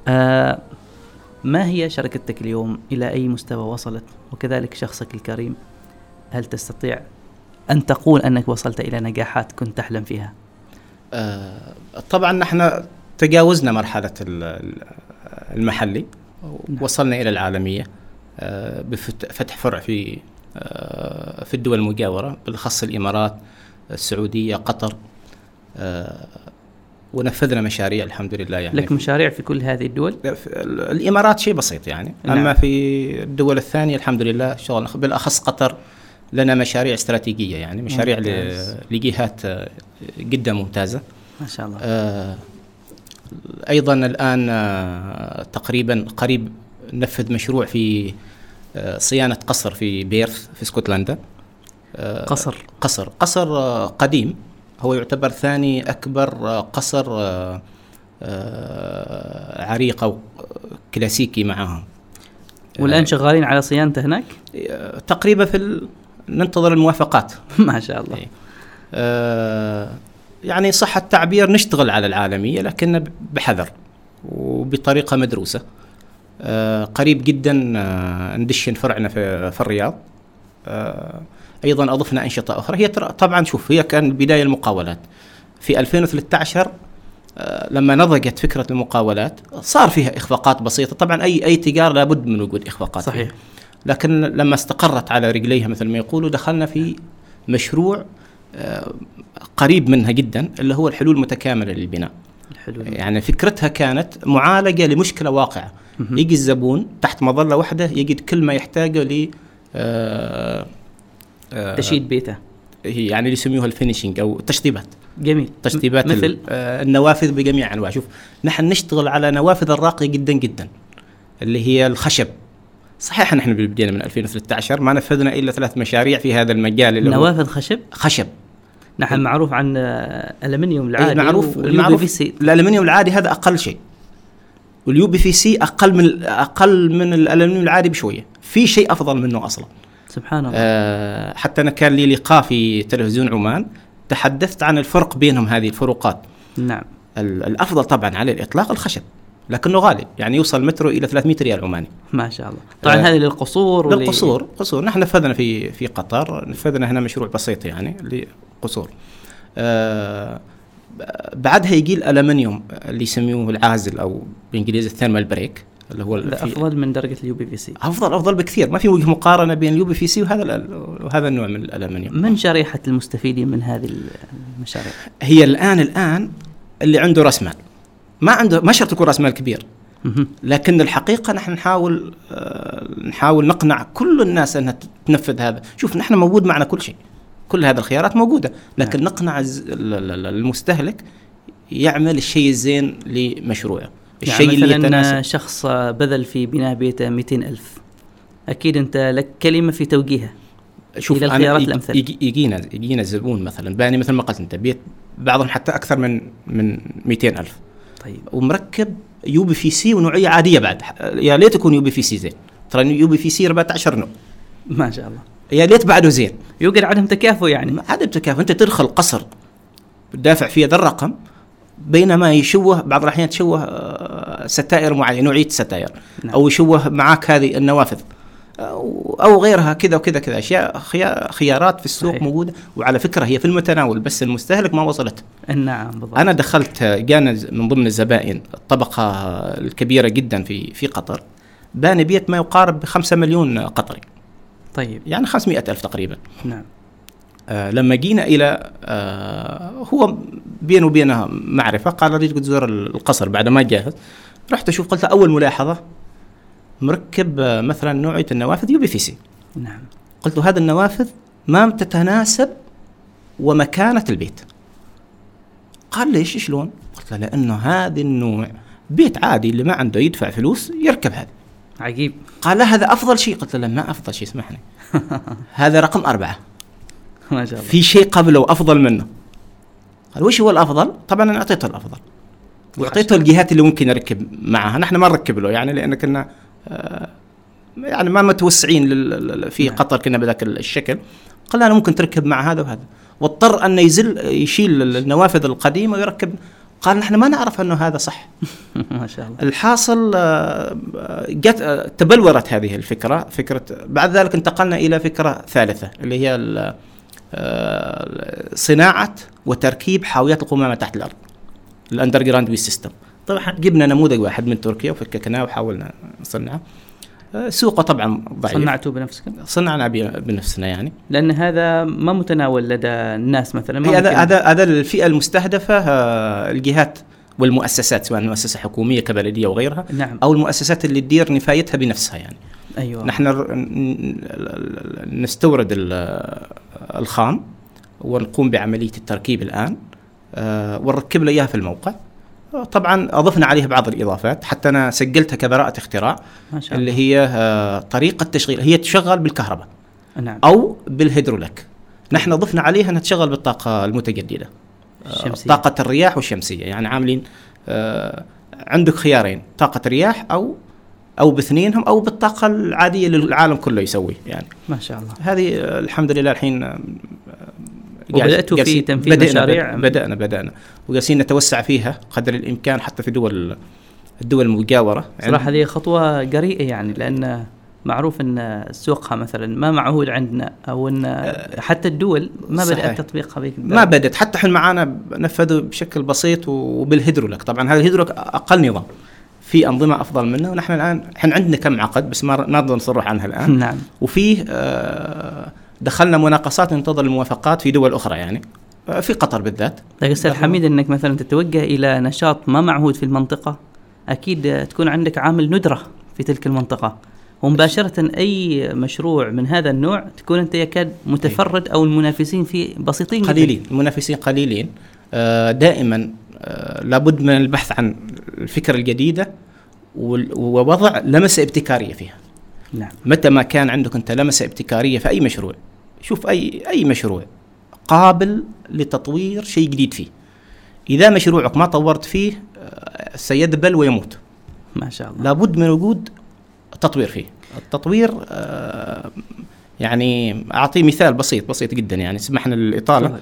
آه ما هي شركتك اليوم؟ إلى أي مستوى وصلت؟ وكذلك شخصك الكريم هل تستطيع أن تقول أنك وصلت إلى نجاحات كنت تحلم فيها؟ آه طبعا نحن تجاوزنا مرحلة المحلي نعم. وصلنا إلى العالمية آه، بفتح فرع في آه، في الدول المجاورة بالأخص الإمارات السعودية قطر. ونفذنا مشاريع الحمد لله يعني. لك مشاريع في كل هذه الدول؟ الإمارات شيء بسيط يعني. نعم. أما في الدول الثانية الحمد لله شغل بالأخص قطر لنا مشاريع استراتيجية يعني مشاريع لجهات جدا ممتازة. ما شاء الله. آه أيضا الآن آه، تقريبا قريب نفذ مشروع في آه، صيانة قصر في بيرث في اسكتلندا. آه، قصر. قصر. قصر قديم. هو يعتبر ثاني أكبر قصر عريق أو كلاسيكي معاهم. والآن شغالين على صيانته هناك؟ تقريبا في ال... ننتظر الموافقات. ما شاء الله. يعني صح التعبير نشتغل على العالمية لكن بحذر وبطريقة مدروسة. آه قريب جدا آه ندشن فرعنا في, في الرياض. آه أيضا أضفنا أنشطة أخرى. هي طبعا شوف هي كان بداية المقاولات. في 2013 آه لما نضجت فكرة المقاولات صار فيها إخفاقات بسيطة. طبعا اي أي تجارة لابد من وجود إخفاقات صحيح. فيها. لكن لما استقرت على رجليها مثل ما يقولوا دخلنا في مشروع قريب منها جدا اللي هو الحلول المتكاملة للبناء. الحلول يعني فكرتها كانت معالجة لمشكلة واقعة. يجي الزبون تحت مظلة واحدة يجد كل ما يحتاجه ل آه، آه، تشييد بيته هي يعني اللي يسموها الفينيشنج أو التشطيبات جميل. تشطيبات مثل؟ آه، النوافذ بجميع انواع شوف نحن نشتغل على نوافذ الراقية جدا جدا اللي هي الخشب. صحيح نحن بدينا من 2013 ما نفذنا إلا ثلاث مشاريع في هذا المجال اللي نوافذ خشب؟ خشب. نحن معروف عن الالمنيوم العادي معروف المعروف سي. الألمنيوم العادي هذا أقل شيء. وال UPVC أقل من أقل من الألمنيوم العادي بشوية. في شيء أفضل منه أصلا. سبحان الله. آه حتى أنا كان لي لقاء في تلفزيون عمان تحدثت عن الفرق بينهم هذه الفروقات. نعم. الأفضل طبعا على الإطلاق الخشب لكنه غالي يعني يوصل مترو إلى 300 ريال عماني. ما شاء الله. طبعا آه هذه للقصور للقصور قصور. نحن نفذنا في في قطر نفذنا هنا مشروع بسيط يعني لقصور. آه بعدها يجي الألمنيوم اللي يسموه العازل أو بالإنجليزي ال thermal break. اللي هو أفضل من درجة ال UPVC. أفضل أفضل بكثير. ما في وجه مقارنة بين ال UPVC وهذا وهذا النوع من الألمنيوم. من شريحة المستفيدين من هذه المشاريع؟ هي الآن الآن اللي عنده راس مال. ما عنده ما شرط يكون راس مال كبير. لكن الحقيقة نحن نحاول آه نحاول نقنع كل الناس إنها تنفذ هذا. شوف نحن موجود معنا كل شيء. كل هذه الخيارات موجودة. لكن نعم. نقنع المستهلك يعمل الشيء الزين لمشروعه. الشيء يعني اللي يتناسب. شخص بذل في بناء بيته 200 ألف أكيد أنت لك كلمة في توجيهها شوف إلى الخيارات الأمثل. يجينا يجينا زبون مثلا. بأني مثل ما قلت أنت بيت بعضهم حتى أكثر من من 200 ألف. طيب. ومركب UPVC ونوعية عادية بعد. يا ليت يكون UPVC زين. ترى UPVC 14 نوع. ما شاء الله. يا ليت بعده زين. يوجد عدم تكافؤ يعني. عدم تكافؤ. أنت تدخل قصر تدافع فيه ذا الرقم بينما يشوه بعض الأحيان تشوه آه، ستائر معينه نوعيه ستائر نعم. أو يشوه معك هذه النوافذ. أو غيرها كذا وكذا كذا أشياء خيارات في السوق صحيح. موجودة وعلى فكرة هي في المتناول بس المستهلك ما وصلت. نعم بالضبط. أنا دخلت جانا من ضمن الزبائن الطبقة الكبيرة جدا في في قطر باني بيت ما يقارب ب 5 مليون قطري. طيب. يعني 500 ألف تقريبا. نعم. آه لما جينا إلى آه هو بينه وبينها معرفة. قال اريد تزور القصر بعد ما جاهز رحت أشوف قلت أول ملاحظة مركب آه مثلا نوعية النوافذ UPVC. نعم. قلت له هذه النوافذ ما تتناسب ومكانة البيت. قال ليش شلون؟ قلت له لأنه هذا النوع بيت عادي اللي ما عنده يدفع فلوس يركب هذا عجيب. قال لا هذا أفضل شيء. قلت له ما أفضل شيء اسمحني. هذا رقم أربعة. ما شاء الله. في شيء قبله افضل منه. قال وش هو الأفضل؟ طبعا أنا أعطيته الأفضل. وأعطيته الجهات اللي ممكن اركب معها. نحن ما نركب له يعني لأن كنا آه يعني ما متوسعين في نعم. قطر كنا بذاك الشكل. قال أنا ممكن تركب مع هذا وهذا. واضطر انه يزل يشيل النوافذ القديمة ويركب. قال نحن ما نعرف أنه هذا صح. ما شاء الله. الحاصل آه، جت آه، تبلورت هذه الفكرة فكرة بعد ذلك انتقلنا إلى فكرة ثالثة اللي هي صناعة وتركيب حاويات القمامه تحت الأرض ال underground waste system. طبعا جبنا نموذج واحد من تركيا وفككناه وحاولنا نصنعه. آه، سوقه طبعا ضعيف. صنعته بنفسك؟ صنعنا بنفسنا يعني. لأن هذا ما متناول لدى الناس مثلا ما هي هذا هذا هذا الفئة المستهدفة آه، الجهات والمؤسسات سواء مؤسسة حكومية كبلدية وغيرها نعم. أو المؤسسات اللي تدير نفايتها بنفسها يعني. أيوه. نحن نستورد ال- الخام ونقوم بعملية التركيب الآن آه، ونركب له إياها في الموقع. آه، طبعا أضفنا عليها بعض الإضافات حتى أنا سجلتها كبراءة اختراع ما شاء اللي الله. هي آه، طريقة تشغيل هي تشغل بالكهرباء نعم. أو بالهيدروليك. نحن ضفنا عليها إنها تشغل بالطاقة المتجددة آه، الشمسية. طاقة الرياح والشمسية. يعني عاملين آه، عندك خيارين طاقة رياح أو أو باثنينهم أو بالطاقة العادية اللي العالم كله يسويه يعني. ما شاء الله. هذه آه، الحمد لله الحين آه، وبدأتوا في تنفيذ بدأنا مشاريع؟ بدأنا بدأنا. وجالسين نتوسع فيها قدر الإمكان حتى في دول الدول المجاورة. صراحة هذه خطوة جريئه يعني لأن معروف إن سوقها مثلا ما معهود عندنا أو إن حتى الدول ما صحيح. بدات تطبيقها بهيك ما بدت حتى إحنا معانا نفذوا بشكل بسيط وبالهيدروليك. طبعا هذا الهيدروليك أقل نظام. في أنظمة أفضل منه. ونحن الآن إحنا عندنا كم عقد بس ما نقدر نصرح عنها الآن. نعم. وفيه آه، دخلنا مناقصات ننتظر الموافقات في دول أخرى يعني. آه، في قطر بالذات. طيب أستاذ حميد إنك مثلا تتوجه إلى نشاط ما معهود في المنطقة أكيد تكون عندك عامل ندرة في تلك المنطقة. ومباشرة أي مشروع من هذا النوع تكون أنت يكاد متفرد أو المنافسين فيه بسيطين. قليلين المنافسين قليلين. آه، دائما لابد من البحث عن الفكرة الجديدة وال- ووضع لمسة ابتكارية فيها. نعم. متى ما كان عندك انت لمسة ابتكارية في أي مشروع شوف اي أي مشروع قابل لتطوير شيء جديد فيه. إذا مشروعك ما طورت فيه آه، سيذبل ويموت. ما شاء الله. لابد من وجود تطوير فيه. التطوير آه، يعني أعطيه مثال بسيط بسيط جدا يعني سمحنا تفضل.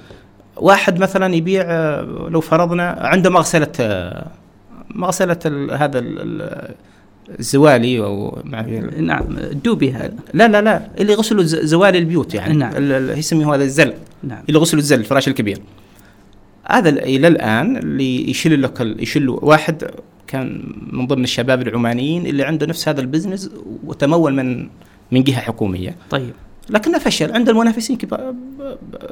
واحد مثلا يبيع آه، لو فرضنا عنده مغسلة آه، مغسلة ال- هذا ال- ال- الزوالي أو نعم الدوبي هذا. لا لا لا اللي يغسلوا ز- زوالي البيوت يعني. نعم. يسميه هذا الزل. نعم. اللي يغسلوا الزل الفراش الكبير. هذا ال- إلى الآن اللي يشيل لك يشيل واحد كان من ضمن الشباب العمانيين اللي عنده نفس هذا ال business وتمول من من جهة حكومية. طيب. لكنه فشل عند المنافسين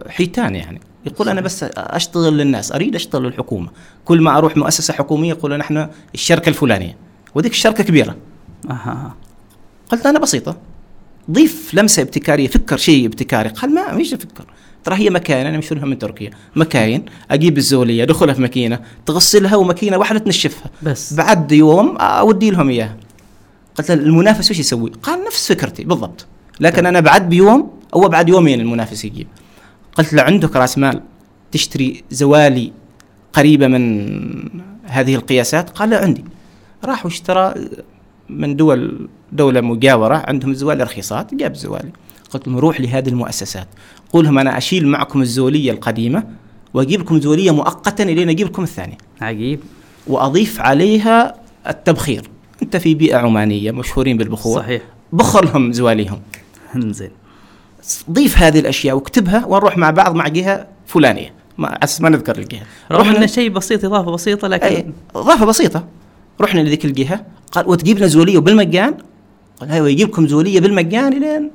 حيتان يعني. يقول أنا بس أشتغل للناس أريد أشتغل للحكومة. كل ما أروح مؤسسة حكومية يقول نحن الشركة الفلانية. وديك الشركة كبيرة. أها. قلت أنا بسيطة. ضيف لمسة ابتكارية فكر شيء ابتكاري. قال ما مش أفكر ترى هي مكاين أنا مشتريها من تركيا. مكاين أجيب الزولية أدخلها في ماكينة تغسلها وماكينة واحدة تنشفها. بس. بعد يوم أودي لهم إياها. قلت المنافس وش يسوي؟ قال نفس فكرتي بالضبط. لكن أنا بعد بيوم أو بعد يومين المنافس يجيب قلت له عندك رأس مال تشتري زوالي قريبة من هذه القياسات؟ قال لا عندي. راح واشترى من دول دولة مجاورة عندهم الزوالي رخيصات جاب زوالي. قلت لهم روح لهذه المؤسسات. قول لهم أنا أشيل معكم الزولية القديمة وأجيب لكم زولية مؤقتا الين أجيب لكم الثانية. عجيب. وأضيف عليها التبخير. أنت في بيئة عمانية مشهورين بالبخور. صحيح. بخر لهم زواليهم. انزين ضيف هذه الأشياء واكتبها ونروح مع بعض مع جهة فلانية. ما على أساس ما نذكر الجهة. رغم إنه شيء بسيط إضافة بسيطة لكن اي إضافة بسيطة. رحنا لذيك الجهة. قال وتجيب لنا زولية بالمجان؟ قال أيوه يجيب لكم زولية بالمجان لين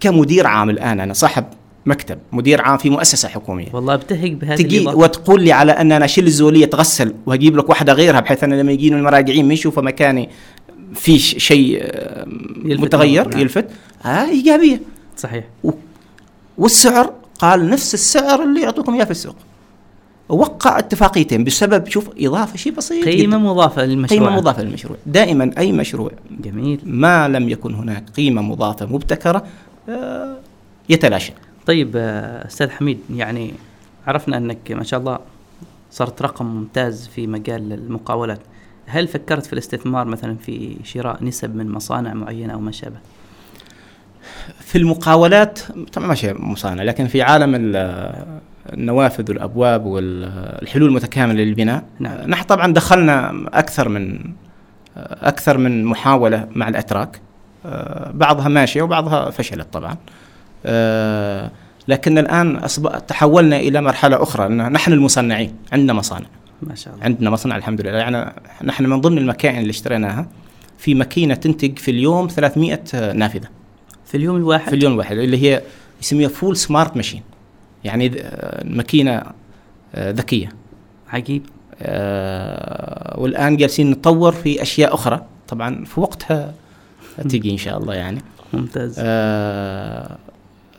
كمدير عام الآن. أنا صاحب مكتب مدير عام في مؤسسة حكومية. والله أبتهج بهذه تجي الإضافة. وتقول لي على أن أنا أشيل الزولية تغسل وأجيب لك واحدة غيرها بحيث أن لما يجينوا المراجعين ما يشوفوا مكاني في شيء آه، يلفت متغير نعم. يلفت. ها إيجابية. صحيح. والسعر قال نفس السعر اللي يعطوكم إياه في السوق. وقع اتفاقيتين بسبب شوف إضافة شيء بسيط قيمة جداً. مضافة للمشروع. قيمة مضافة للمشروع. دائما أي مشروع جميل. ما لم يكن هناك قيمة مضافة مبتكرة آه، يتلاشى. طيب آه، أستاذ حميد يعني عرفنا أنك ما شاء الله صرت رقم ممتاز في مجال المقاولات. هل فكرت في الاستثمار مثلا في شراء نسب من مصانع معينة أو ما شابه؟ في المقاولات طبعا ما شيء مصانع لكن في عالم ال- النوافذ والأبواب والحلول المتكاملة للبناء نعم. نحن طبعا دخلنا أكثر من أكثر من محاولة مع الأتراك. بعضها ماشية وبعضها فشلت طبعا. لكن الآن أصب- تحولنا إلى مرحلة أخرى إن نحن المصنعين عندنا مصانع. ما شاء الله. عندنا مصنع الحمد لله. يعني نحن من ضمن المكائن اللي اشتريناها في ماكينة تنتج في اليوم 300 نافذة. في اليوم الواحد؟ في اليوم الواحد اللي هي يسميها فول سمارت ماشين يعني ماكينة آه، ذكية. عجيب. آه، والآن جالسين نطور في أشياء أخرى. طبعا في وقتها تيجي إن شاء الله يعني. ممتاز. آه،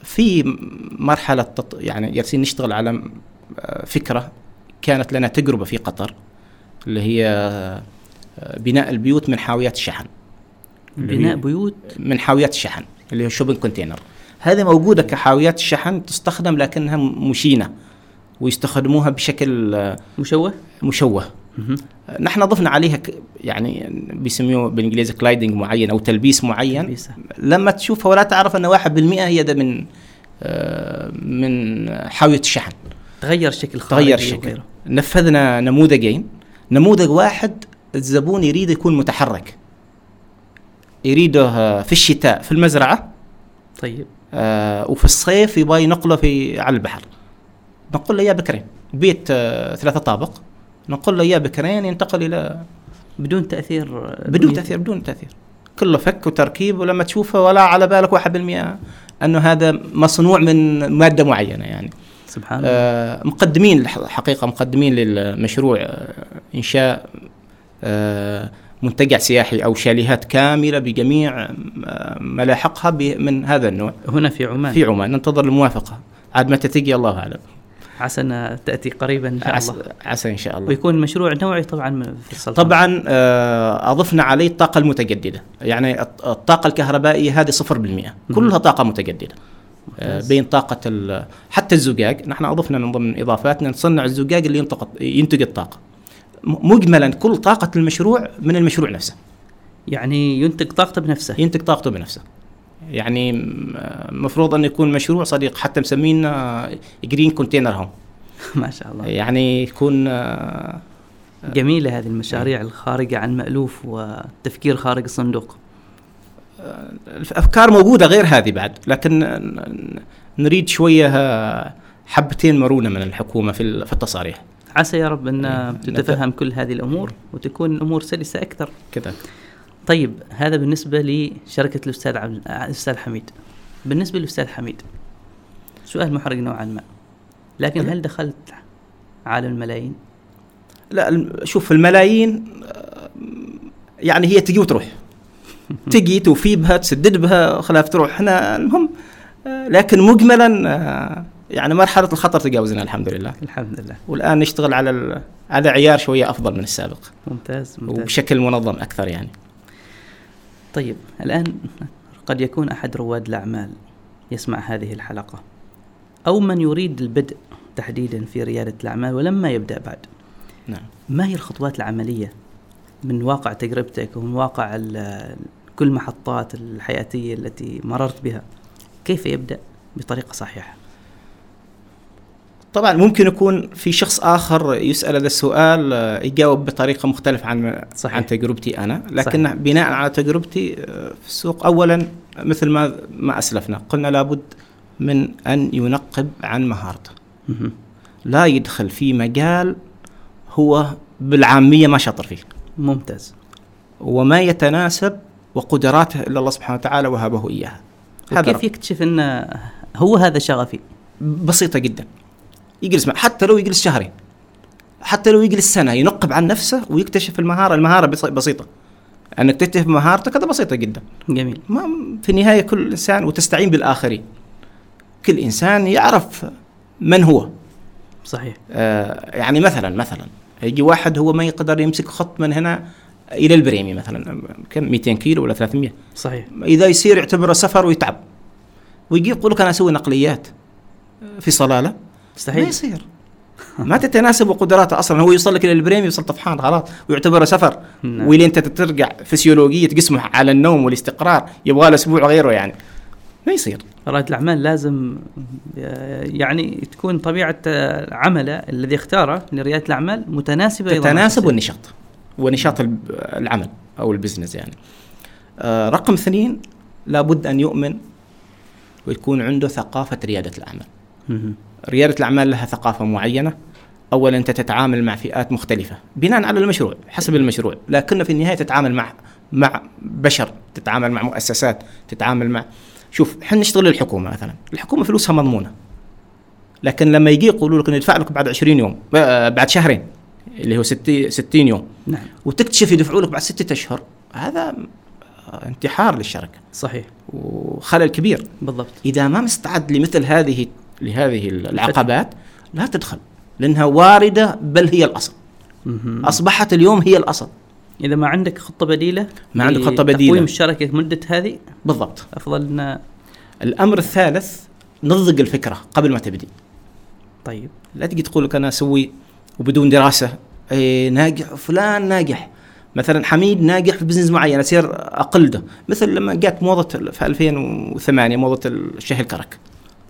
في مرحلة تط... يعني جالسين نشتغل على آه، فكرة كانت لنا تجربة في قطر اللي هي آه، بناء البيوت من حاويات الشحن. بناء بيوت؟ من حاويات الشحن اللي هي شوبنج كونتينر. هذه موجودة كحاويات الشحن تستخدم لكنها مشينة ويستخدموها بشكل آه، مشوه؟ مشوه. نحن ضفنا عليها يعني بيسموه بالإنجليزي كلايدنج معين أو تلبيس معين. تلبيسة. لما تشوفها ولا تعرف أن 1% هي ده من آه، من حاوية الشحن. تغير شكل تغير الشكل وغيره. نفذنا نموذجين. نموذج واحد الزبون يريد يكون متحرك. يريده آه، في الشتاء في المزرعة. طيب. آه، وفي الصيف يبغى ينقله في على البحر. نقول له يا بكرين بيت آه، ثلاثة طابق. نقول له يا بكرين ينتقل إلى بدون تأثير بدون تأثير بدون تأثير. كله فك وتركيب ولما تشوفه ولا على بالك 1% أنه هذا مصنوع من مادة معينة يعني. سبحان الله. آه مقدمين الح- حقيقة مقدمين للمشروع آه إنشاء آه منتجع سياحي أو شاليهات كاملة بجميع آه، ملاحقها من هذا النوع. هنا في عمان. في عمان. ننتظر الموافقة. عاد متى تجي الله أعلم. عسى أن تأتي قريبا إن شاء الله. عسى إن شاء الله. ويكون مشروع نوعي طبعا في السلطنة. طبعا آه، أضفنا عليه الطاقة المتجددة. يعني الط- الطاقة الكهربائية هذه 0% كلها طاقة متجددة. بين طاقة ال- حتى الزجاج نحن أضفنا من ضمن إضافاتنا نصنع الزجاج اللي ينتج ينتج الطاقة. م- مجملا كل طاقة المشروع من المشروع نفسه. يعني ينتج طاقته بنفسه. ينتج طاقته بنفسه. يعني المفروض أن يكون مشروع صديق حتى مسمينه جرين كونتينر هوم ما شاء الله. يعني يكون آه، جميلة هذه المشاريع الخارجة عن المالوف والتفكير خارج الصندوق. الأفكار موجودة غير هذه بعد لكن نريد شوية آه، حبتين مرونة من الحكومة في ال- في التصاريح. عسى يا رب أن إيه، تتفهم كل هذه الأمور وتكون الأمور سلسة أكثر. كذا طيب هذا بالنسبة لشركة الأستاذ عبد الأستاذ حميد. بالنسبة للأستاذ حميد سؤال محرج نوعا ما لكن هل دخلت عالم الملايين؟ لا شوف الملايين آه، يعني هي تجي وتروح. تجي توفي بها تسدد بها خلاف تروح. إحنا المهم آه، لكن مجملا آه، يعني مرحلة الخطر تجاوزنا الحمد لله الحمد لله والآن نشتغل على على عيار شوية أفضل من السابق. ممتاز ممتاز. وبشكل منظم أكثر يعني. طيب الآن قد يكون أحد رواد الأعمال يسمع هذه الحلقة. أو من يريد البدء تحديدا في ريادة الأعمال ولما يبدأ بعد. نعم. ما هي الخطوات العملية من واقع تجربتك ومن واقع كل محطات الحياتية التي مررت بها كيف يبدأ بطريقة صحيحة طبعا ممكن يكون في شخص آخر يسأل هذا السؤال آه، يجاوب بطريقة مختلفة عن صحيح. عن تجربتي أنا لكن صحيح. بناء على تجربتي آه، في السوق اولا مثل ما ما أسلفنا قلنا لابد من أن ينقب عن مهارته. لا يدخل في مجال هو بالعامية ما شاطر فيه ممتاز. وما يتناسب وقدراته إلا الله سبحانه وتعالى وهبه إياها. هذا رقم. يكتشف أن هو هذا شغفي؟ بسيطة جدا. يجلس مع حتى لو يجلس شهرين. حتى لو يجلس سنة ينقب عن نفسه ويكتشف المهارة المهارة بس- بسيطة. أنك تكتشف مهارتك هذا بسيطة جدا. جميل. ما في النهاية كل إنسان وتستعين بالآخرين. كل إنسان يعرف من هو. صحيح. آه يعني مثلا مثلا. يجي واحد هو ما يقدر يمسك خط من هنا إلى البريمي مثلا. كم؟ 200 كيلو ولا 300 صحيح. إذا يصير يعتبره سفر ويتعب. ويجي يقول لك أنا أسوي نقليات. في صلالة؟ ما مستحيل يصير. ما تتناسب قدراته أصلا. هو يوصل لك إلى البريمي يوصل طفحان خلاص. ويعتبره سفر. نعم. وإلى أنت ترجع فسيولوجية جسمه على النوم والاستقرار. يبغى له أسبوع غيره يعني. ما يصير. رائد الأعمال لازم يعني تكون طبيعة آه، عمله الذي اختاره لريادة الأعمال متناسبة أيضاً مع تتناسب. والنشاط ونشاط العمل أو البزنس يعني. آه رقم اثنين لابد أن يؤمن ويكون عنده ثقافة ريادة الأعمال. مهم. ريادة الأعمال لها ثقافة معينة. أولا أنت تتعامل مع فئات مختلفة بناء على المشروع حسب المشروع. لكن في النهاية تتعامل مع مع بشر تتعامل مع مؤسسات تتعامل مع شوف إحنا نشتغل للحكومة مثلا. الحكومة فلوسها مضمونة. لكن لما يجي يقولوا لك ندفع لك بعد 20 يوم بعد شهرين اللي هو 60 60 يوم. نعم. وتكتشف يدفعوا لك بعد ستة أشهر. هذا انتحار للشركة. صحيح. وخلل كبير. بالضبط. إذا ما مستعد لمثل هذه لهذه العقبات لا تدخل. لأنها واردة بل هي الأصل. مهم. أصبحت اليوم هي الأصل. إذا ما عندك خطة بديلة ما عندك خطة بديلة. تقويم الشركة مدة هذه بالضبط. أفضل أن الأمر الثالث نضج الفكرة قبل ما تبدي. طيب. لا تجي تقول لك أنا أسوي وبدون دراسة إيه ناجح فلان ناجح. مثلا حميد ناجح في بزنس معين أصير أقلده. مثل لما جات موضة في 2008 موضة الشهي الكرك.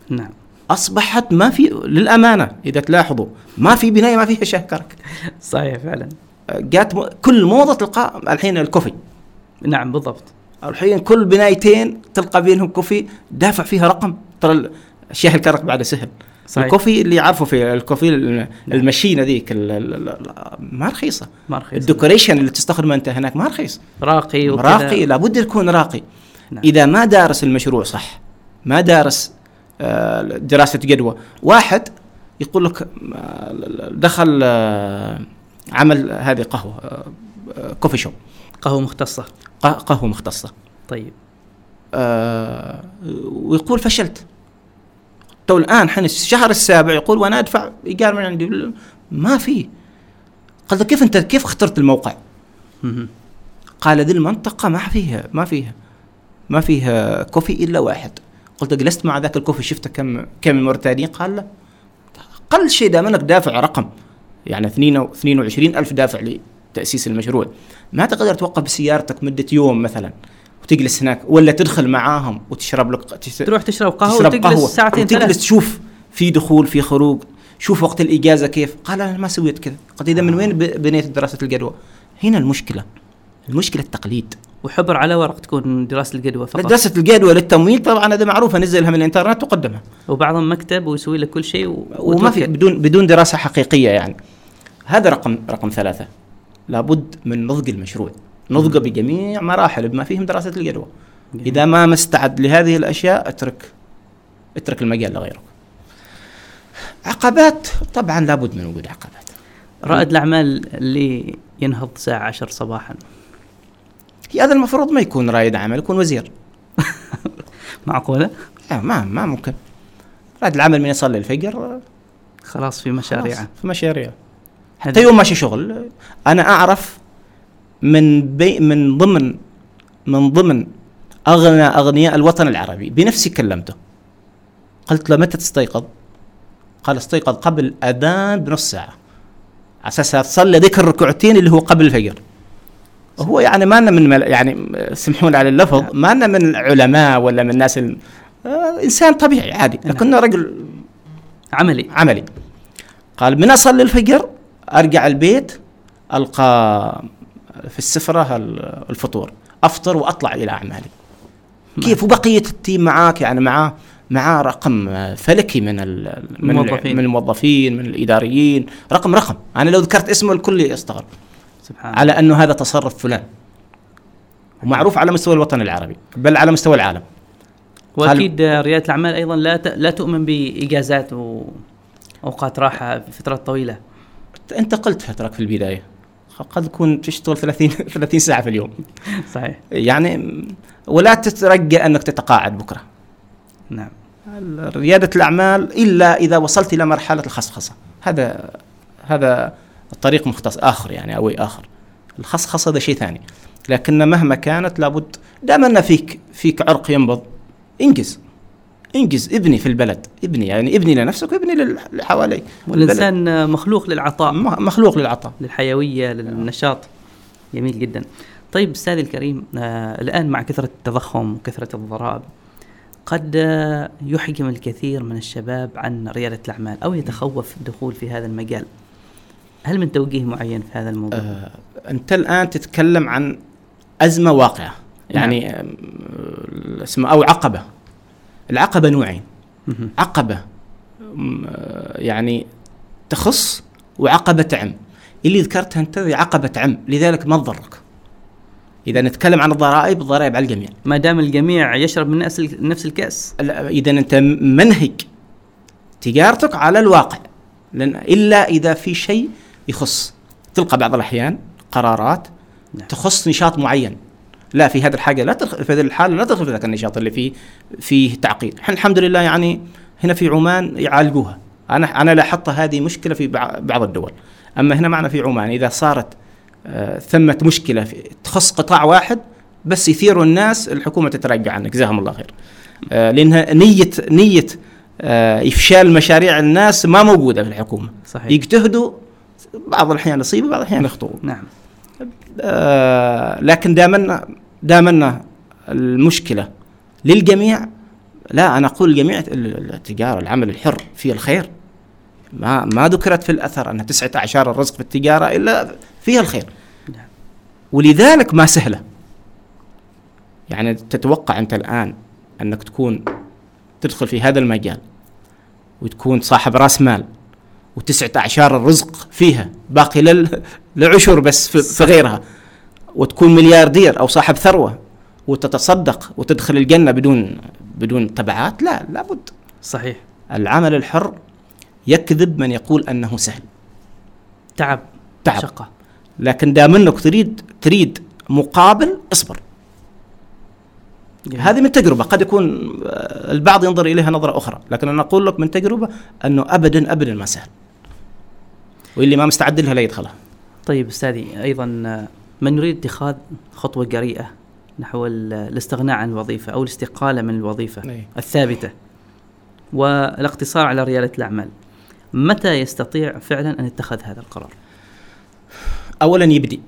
نعم. أصبحت ما في للأمانة إذا تلاحظوا ما في بناية ما فيها شاي كرك. صحيح فعلا. جات م- كل موضة تلقى الحين ال coffee. نعم بالضبط. الحين كل بنايتين تلقى بينهم coffee دافع فيها رقم. ترى ال- الشاي الكرك بعد سهل. صحيح. ال coffee اللي يعرفه في ال coffee ال- machine ذيك ما رخيصة. ما رخيص ال decoration اللي تستخدمه أنت هناك ما رخيص. راقي وكذا. راقي لابد يكون راقي. نعم. إذا ما دارس المشروع صح ما دارس آه، دراسة جدوى واحد يقول لك آه، دخل آه، عمل هذه قهوة آه، آه، كوفي شوب قهوة مختصة. قه- قهوة مختصة. طيب. آه، ويقول فشلت. تو الآن حين الشهر السابع يقول وأنا أدفع ايجار من عندي ما في. قال له كيف أنت كيف اخترت الموقع؟ قال ذي المنطقة ما فيها ما فيها ما فيها coffee إلا واحد. قلت جلست مع ذاك ال coffee شفته كم كم مورتاني قال لا أقل شيء دام أنك دافع رقم. يعني 22 ألف دافع لتأسيس المشروع. ما تقدر توقف بسيارتك مدة يوم مثلا وتجلس هناك ولا تدخل معاهم وتشرب لك تش- تروح تشرب قهوة تشرب وتجلس قهوة ساعتين وتجلس تشوف في دخول في خروج شوف وقت الإجازة كيف. قال أنا ما سويت كذا. قلت إذا من وين ب- بنيت دراسة الجدوى هنا المشكلة. المشكلة التقليد. وحبر على ورق تكون دراسة الجدوى فقط. دراسة الجدوى للتمويل طبعا هذا معروف انزلها من الإنترنت وقدمها وبعضهم مكتب ويسوي لك كل شيء و... وما في. بدون بدون دراسة حقيقية يعني. هذا رقم رقم ثلاثة. لابد من نضج المشروع. نضجه بجميع مراحل بما فيهم دراسة الجدوى. إذا ما مستعد لهذه الأشياء اترك اترك المجال لغيرك. عقبات طبعا لابد من وجود عقبات. رائد الأعمال اللي ينهض الساعة 10 صباحا. هذا المفروض ما يكون رائد عمل يكون وزير. معقولة؟ لا ما ما ممكن. رائد العمل من يصلي الفجر خلاص في مشاريعه خلاص، في مشاريع. حتى يوم ماشي شغل. أنا أعرف من بي من ضمن من ضمن أغنى أغنياء الوطن العربي. بنفسي كلمته. قلت له متى تستيقظ؟ قال استيقظ قبل أذان بنص ساعة. على أساس تصلي ذيك الركعتين اللي هو قبل الفجر. هو يعني ما لنا من مل... يعني سمحون على اللفظ ما لنا من العلماء ولا من الناس ال... آه إنسان طبيعي عادي. لكنه رجل عملي. عملي. قال من أصلي الفجر أرجع البيت ألقى في السفرة ال- الفطور. أفطر وأطلع إلى أعمالي. كيف؟ وبقية التيم معاك؟ يعني معاه معاه رقم فلكي من من الموظفين. من الموظفين من الإداريين. رقم رقم. أنا لو ذكرت اسمه الكل يستغرب. سبحان على أنه هذا تصرف فلان. ومعروف على مستوى الوطن العربي بل على مستوى العالم. وأكيد ريادة الأعمال أيضا لا لا تؤمن باجازات واوقات راحة فترات طويلة. انت قلت فترك في البداية. قد تكون تشتغل 30 30 ساعة في اليوم. صحيح. يعني ولا تترجى أنك تتقاعد بكرة. نعم. ريادة الأعمال إلا إذا وصلت إلى مرحلة الخصخصة. هذا هذا الطريق مختص آخر يعني أو آخر. الخصخصة هذا شيء ثاني. لكن مهما كانت لابد دام أن فيك فيك عرق ينبض انجز. انجز ابني في البلد ابني يعني ابني لنفسك وابني اللي حواليك والإنسان مخلوق للعطاء. مخلوق للعطاء. للحيوية للنشاط. جميل جدا. طيب أستاذي الكريم آه الآن مع كثرة التضخم وكثرة الضرائب قد يحجم الكثير من الشباب عن ريادة الأعمال أو يتخوف الدخول في هذا المجال. هل من توجيه معين في هذا الموضوع؟ آه أنت الآن تتكلم عن أزمة واقعة يعني نعم. اسمه أو عقبة. العقبة نوعين. عقبة يعني تخص وعقبة تعم اللي ذكرتها أنت عقبة تعم لذلك ما تضرك. إذا نتكلم عن الضرائب الضرائب على الجميع. ما دام الجميع يشرب من نفس نفس الكأس. إذا أنت منهج تجارتك على الواقع. لأن إلا إذا في شيء يخص تلقى بعض الأحيان قرارات نعم. تخص نشاط معين. لا في هذه الحاجة لا تدخل في هذه الحالة لا تدخل في ذاك النشاط اللي فيه فيه تعقيد. إحنا الحمد لله يعني هنا في عمان يعالجوها. أنا أنا لاحظت هذه مشكلة في بعض الدول. أما هنا معنا في عمان إذا صارت آه ثمة مشكلة في تخص قطاع واحد بس يثيروا الناس الحكومة تتراجع عنك. جزاهم الله خير. آه لانها نية نية آه إفشال مشاريع الناس ما موجودة في الحكومة. صحيح. يجتهدوا بعض الأحيان يصيبوا بعض الأحيان يخطئوا. نعم. لكن دامنا دامنا المشكلة للجميع. لا أنا أقول الجميع التجارة العمل الحر فيه الخير. ما ما ذكرت في الأثر أن تسعة اعشار الرزق في التجارة إلا فيها الخير. نعم. ولذلك ما سهلة. يعني تتوقع أنت الآن أنك تكون تدخل في هذا المجال وتكون صاحب رأس مال. وتسعة أعشار الرزق فيها باقي لل... لعشر بس في, في غيرها. وتكون ملياردير أو صاحب ثروة وتتصدق وتدخل الجنة بدون بدون تبعات لا لابد. صحيح. العمل الحر يكذب من يقول أنه سهل. تعب تعب. شقة. لكن دام أنك تريد تريد مقابل اصبر. جميل. هذه من تجربة. قد يكون البعض ينظر إليها نظرة أخرى لكن أنا أقول لك من تجربة أنه أبدا أبدا ما سهل. واللي ما مستعد لها لا يدخلها. طيب أستاذي أيضا من يريد اتخاذ خطوة جريئة نحو الاستغناء عن الوظيفة أو الاستقالة من الوظيفة أي. الثابتة والاقتصار على ريادة الأعمال متى يستطيع فعلا أن يتخذ هذا القرار؟ اولا يبدي.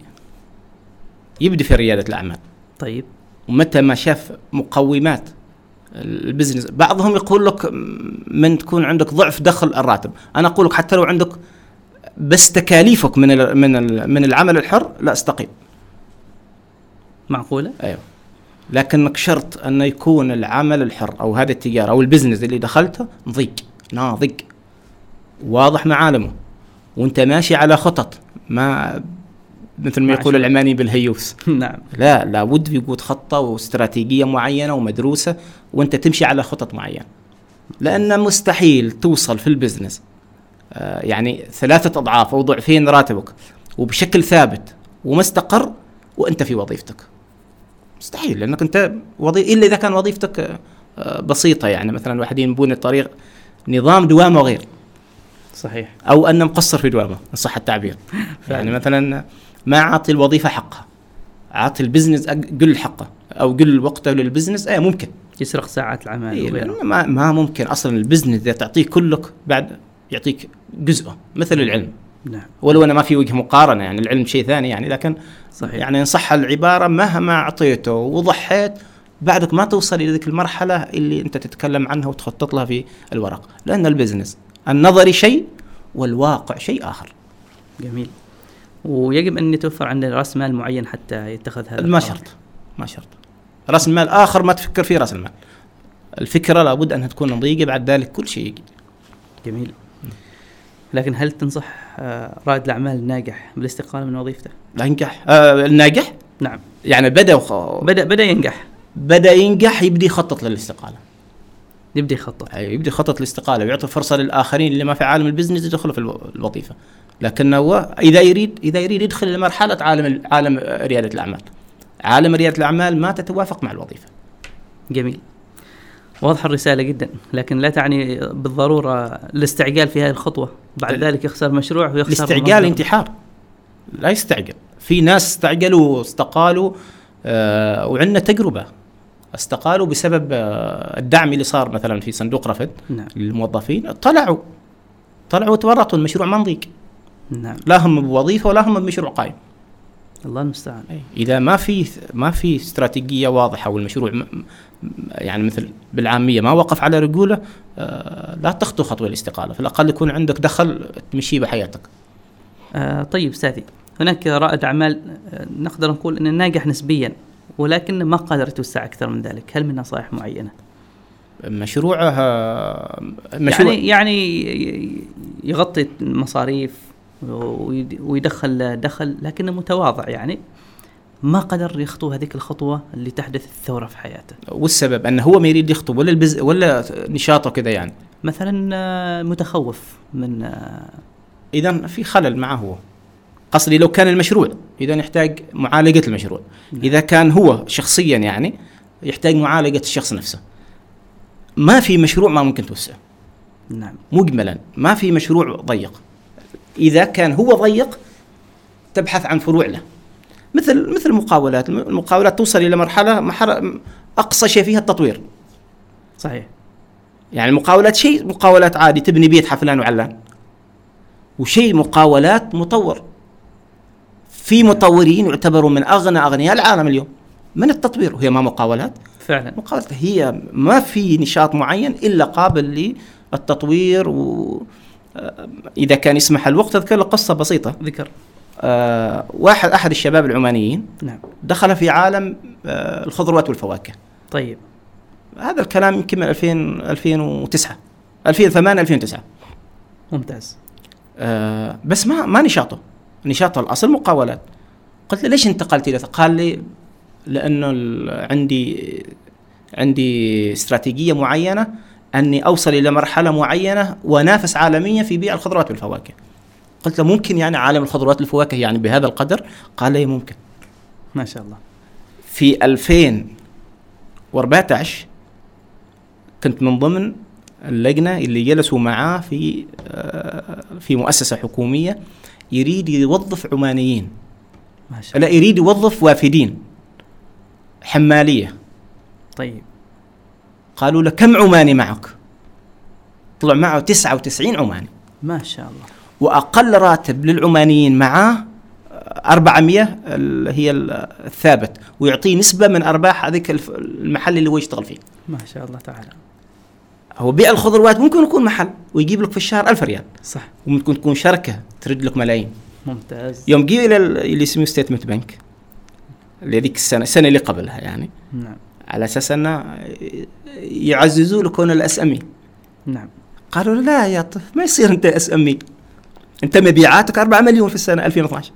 يبدي في ريادة الأعمال. طيب. ومتى ما شاف مقومات ال business بعضهم يقول لك من تكون عندك ضعف دخل الراتب. أنا أقول لك حتى لو عندك بس تكاليفك من ال من ال من العمل الحر لا استقيم معقولة؟ أيوه. لكنك شرط انه يكون العمل الحر أو هذه التجارة أو ال business اللي دخلته نضيق ناضج واضح معالمه وأنت ماشي على خطط ما مثل ما يقول العماني بالهيوس. نعم. لا لابد في وجود خطة واستراتيجية معينة ومدروسة وأنت تمشي على خطط معينة. لأن مستحيل توصل في البزنس يعني ثلاثة أضعاف أو ضعفين راتبك وبشكل ثابت ومستقر وأنت في وظيفتك. مستحيل لأنك أنت وظيفة إلا إذا كان وظيفتك آه، بسيطة. يعني مثلا واحد ينبون الطريق نظام دوامة غير صحيح. أو أنه مقصر في دوامة إن صح التعبير. يعني مثلا ما أعطي الوظيفة حقها. أعطي ال business كل حقه. أو كل وقته لل business أي ممكن. يسرق ساعات العمل إيه ما, ما ممكن أصلا ال business إذا تعطيه كلك بعد يعطيك جزءه مثل العلم. نعم. ولو أنا ما في وجه مقارنة يعني العلم شيء ثاني يعني لكن صحيح. يعني إن صح العبارة مهما أعطيته وضحيت بعدك ما توصل إلى ذيك المرحلة اللي أنت تتكلم عنها وتخطط لها في الورق. لأن ال business النظري شيء والواقع شيء آخر. جميل. ويجب أن يتوفر عندنا رأس مال معين حتى يتخذ هذا ما شرط ما شرط. رأس المال آخر ما تفكر فيه رأس المال. الفكرة لابد أنها تكون نضيقه بعد ذلك كل شيء يجي. جميل. لكن هل تنصح آه، رائد الأعمال الناجح بالاستقاله من وظيفته؟ ينجح. آه نعم. يعني بدأ وخ... بدا بدأ ينجح. بدأ ينجح يبدي يخطط للاستقالة. يبدأ يخطط. أيوة، يبدأ يخطط الاستقاله ويعطي فرصة للآخرين اللي ما في عالم البزنس يدخلوا في الو- الوظيفة. لكنه هو إذا يريد إذا يريد يدخل لمرحله عالم عالم ريادة الأعمال. عالم ريادة الأعمال ما تتوافق مع الوظيفة. جميل. واضحة الرسالة جدا لكن لا تعني بالضرورة الاستعجال في هذه الخطوة. بعد ال- ذلك يخسر مشروع ويخسر الاستعجال. انتحار لا يستعجل. في ناس استعجلوا واستقالوا آه وعندنا تجربة. استقالوا بسبب آه الدعم اللي صار مثلا في صندوق رفد نعم. للموظفين. طلعوا طلعوا وتورطوا المشروع ما نضيق. نعم. لا هم بوظيفة ولا هم بمشروع قائم. الله المستعان. إذا ما في ما في استراتيجية واضحة والمشروع يعني مثل بالعامية ما وقف على رجوله آه لا تخطو خطوة الاستقالة في الأقل يكون عندك دخل تمشيه بحياتك. آه طيب أستاذي هناك رائد أعمال آه نقدر نقول أنه ناجح نسبيا ولكن ما قدر يتوسع أكثر من ذلك. هل من نصائح معينة؟ مشروعه آه، مشروع يعني يعني يغطي المصاريف ويد- ويدخل دخل لكنه متواضع يعني. ما قدر يخطو هذيك الخطوة اللي تحدث الثورة في حياته. والسبب أنه هو ما يريد يخطب ولا البز ولا نشاطه كذا يعني. مثلا آه، متخوف من آه، اذا في خلل معه هو. قصدي لو كان المشروع اذا يحتاج معالجة المشروع. إذا كان هو شخصيا يعني يحتاج معالجة الشخص نفسه. ما في مشروع ما ممكن توسعه. نعم. مجملا ما في مشروع ضيق. إذا كان هو ضيق تبحث عن فروع له. مثل مثل المقاولات. المقاولات توصل إلى مرحله محر- أقصى شيء فيها التطوير. صحيح. يعني المقاولات شيء مقاولات عادي تبني بيت حفلان وعلان. وشيء مقاولات مطور. في مطورين يعتبروا من أغنى أغنياء العالم اليوم. من التطوير؟ وهي ما مقاولات. فعلا. مقاولات هي ما في نشاط معين إلا قابل للتطوير و آه، إذا كان يسمح الوقت أذكر لك قصة بسيطة. ذكر. آه واحد أحد الشباب العمانيين نعم. دخل في عالم آه الخضروات والفواكه. طيب. هذا الكلام يمكن من 2000 2009 2008 2009 ممتاز. آه بس ما ما نشاطه. نشاطه الأصل مقاولات قلت له ليش انتقلت إلى قال لي لأنه عندي عندي استراتيجية معينة أني أوصل إلى مرحلة معينة وأنافس عالميا في بيع الخضروات والفواكه. قلت له ممكن يعني عالم الخضروات والفواكه يعني بهذا القدر؟ قال لي ممكن. ما شاء الله. في 2014 كنت من ضمن اللجنة اللي جلسوا معاه في آه، في مؤسسة حكومية يريد يوظف عمانيين. ما شاء الله. لا يريد يوظف وافدين. حمالية. طيب. قالوا له كم عماني معك؟ طلع معه 99 عماني. ما شاء الله. وأقل راتب للعمانيين معاه 400 اللي هي الثابت ويعطيه نسبة من أرباح هذيك المحل اللي هو يشتغل فيه. ما شاء الله تعالى. هو بيع الخضروات ممكن يكون محل ويجيب لك في الشهر ألف ريال. صح. وممكن تكون شركة ترد لك ملايين. ممتاز. يوم جي إلى ال- اللي اسمه statement بنك اللي هذيك السنة السنة اللي قبلها يعني. نعم. على أساس أنه يعززوا له كون ال SME نعم. قالوا له لا يا طف ما يصير أنت SME أنت مبيعاتك 4 مليون في السنة 2012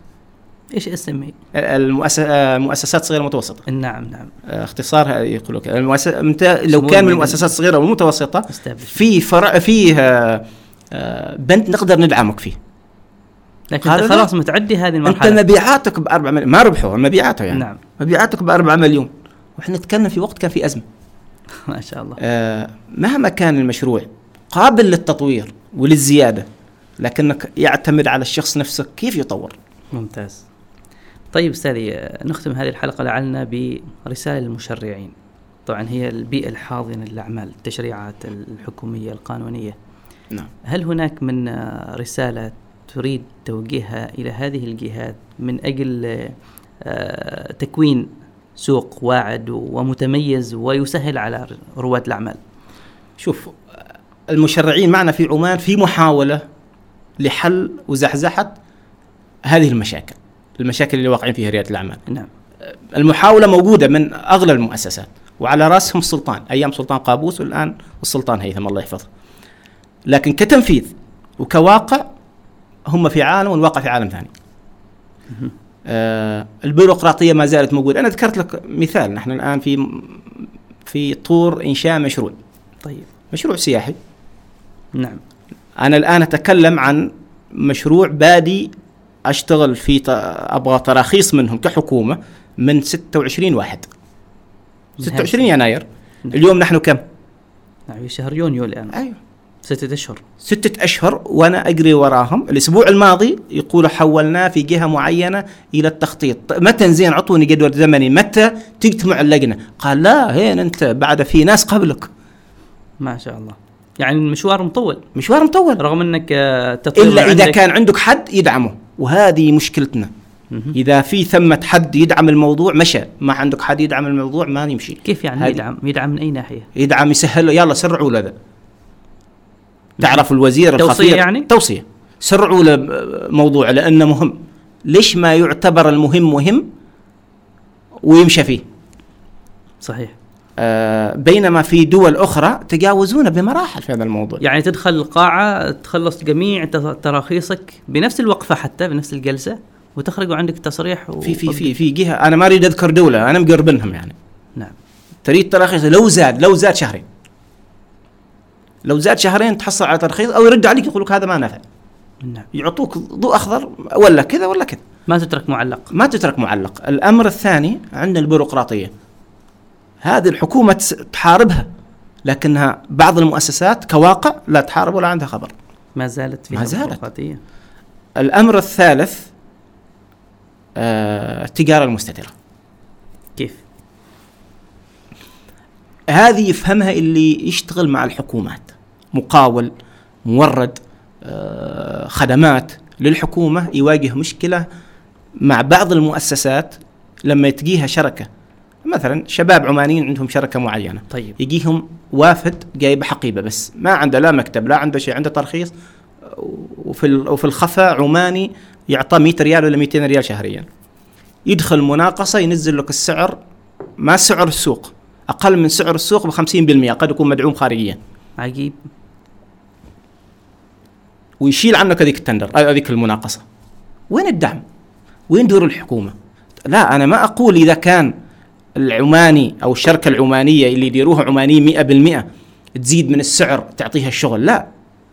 إيش اسمي؟ المؤسسات الصغيره والمتوسطه نعم نعم. اختصارها يقول لك أنت لو كان من. المؤسسات الصغيره والمتوسطه. في فرع فيه آه، آه، بند نقدر ندعمك فيه. لكن أنت لا. خلاص متعدي هذه أنت المرحلة. مبيعاتك ب 4 مليون. ما ربحوا مبيعاته يعني. نعم. مبيعاتك ب 4 مليون. وإحنا نتكلم في وقت كان في أزمة. ما شاء الله. آه، مهما كان المشروع قابل للتطوير وللزيادة لكنك يعتمد على الشخص نفسه كيف يطور. ممتاز. طيب أستاذي نختم هذه الحلقة لعلنا برسالة للمشرعين. طبعا هي البيئة الحاضنة للأعمال التشريعات الحكومية القانونية. نعم. هل هناك من رسالة تريد توجيهها إلى هذه الجهات من أجل آه، تكوين سوق واعد ومتميز ويسهل على رواد الأعمال؟ شوف المشرعين معنا في عمان في محاولة لحل وزحزحة هذه المشاكل المشاكل اللي واقعين فيها ريادة الأعمال. نعم. المحاولة موجودة من أغلب المؤسسات وعلى رأسهم السلطان أيام سلطان قابوس والآن السلطان هيثم الله يحفظه. لكن كتنفيذ وكواقع هم في عالم والواقع في عالم ثاني. آه البيروقراطية ما زالت موجودة. أنا ذكرت لك مثال نحن الآن في في طور إنشاء مشروع. طيب. مشروع سياحي. نعم. أنا الآن أتكلم عن مشروع بادي أشتغل في ط- أبغى تراخيص منهم كحكومة من 26 واحد. 26 يناير. اليوم نحن كم؟ نعم في شهر يونيو الآن. أيوه. ستة أشهر. ستة أشهر وأنا أجري وراهم. الأسبوع الماضي يقولوا حولناه في جهة معينة إلى التخطيط. متى زين؟ عطوني جدول زمني. متى تجتمع اللجنة؟ قال لا هين أنت بعد في ناس قبلك. ما شاء الله. يعني المشوار مطول. مشوار مطول. رغم إنك آه، تطوير إلا إذا عندك- كان عندك حد يدعمه وهذه مشكلتنا. إذا في ثمة حد يدعم الموضوع مشى. ما عندك حد يدعم الموضوع ما يمشي. كيف يعني هذه- يدعم؟ يدعم من أي ناحية؟ يدعم يسهل له. يلا سرعوا له تعرف الوزير توصية الخطير؟ يعني؟ توصية. سرعوا له موضوع لأنه مهم. ليش ما يعتبر المهم مهم ويمشى فيه؟ صحيح. آه بينما في دول أخرى تجاوزون بمراحل في هذا الموضوع. يعني تدخل القاعة تخلص جميع تراخيصك بنفس الوقفة حتى بنفس الجلسة وتخرج وعندك تصريح و... في في في في جهة أنا ما أريد أذكر دولة أنا مقربنهم يعني. نعم. تريد تراخيص لو زاد لو زاد شهرين. لو زاد شهرين تحصل على ترخيص أو يرد عليك يقول لك هذا ما نفع. نعم. يعطوك ضوء أخضر ولا كذا ولا كذا. ما تترك معلق. ما تترك معلق. الأمر الثاني عندنا البيروقراطية. هذه الحكومة تحاربها لكنها بعض المؤسسات كواقع لا تحارب ولا عندها خبر. ما زالت في ما زالت. الأمر الثالث آه التجارة المستترة كيف؟ هذه يفهمها اللي يشتغل مع الحكومات مقاول مورد آه، خدمات للحكومة يواجه مشكلة مع بعض المؤسسات لما تجيها شركة. مثلا شباب عمانيين عندهم شركة معينة. طيب. يجيهم وافد جايب حقيبة بس. ما عنده لا مكتب لا عنده شيء عنده ترخيص. وفي وفي الخفا عماني يعطى 100 ريال ولا 200 ريال شهريا. يدخل مناقصة ينزل لك السعر ما سعر السوق. أقل من سعر السوق ب 50% قد يكون مدعوم خارجيا. عجيب. ويشيل عنك هذيك التندر آه، هذيك المناقصة. وين الدعم؟ وين دور الحكومة؟ لا أنا ما أقول إذا كان العماني أو الشركة العمانية اللي يديروها عمانيين 100% تزيد من السعر تعطيها الشغل. لا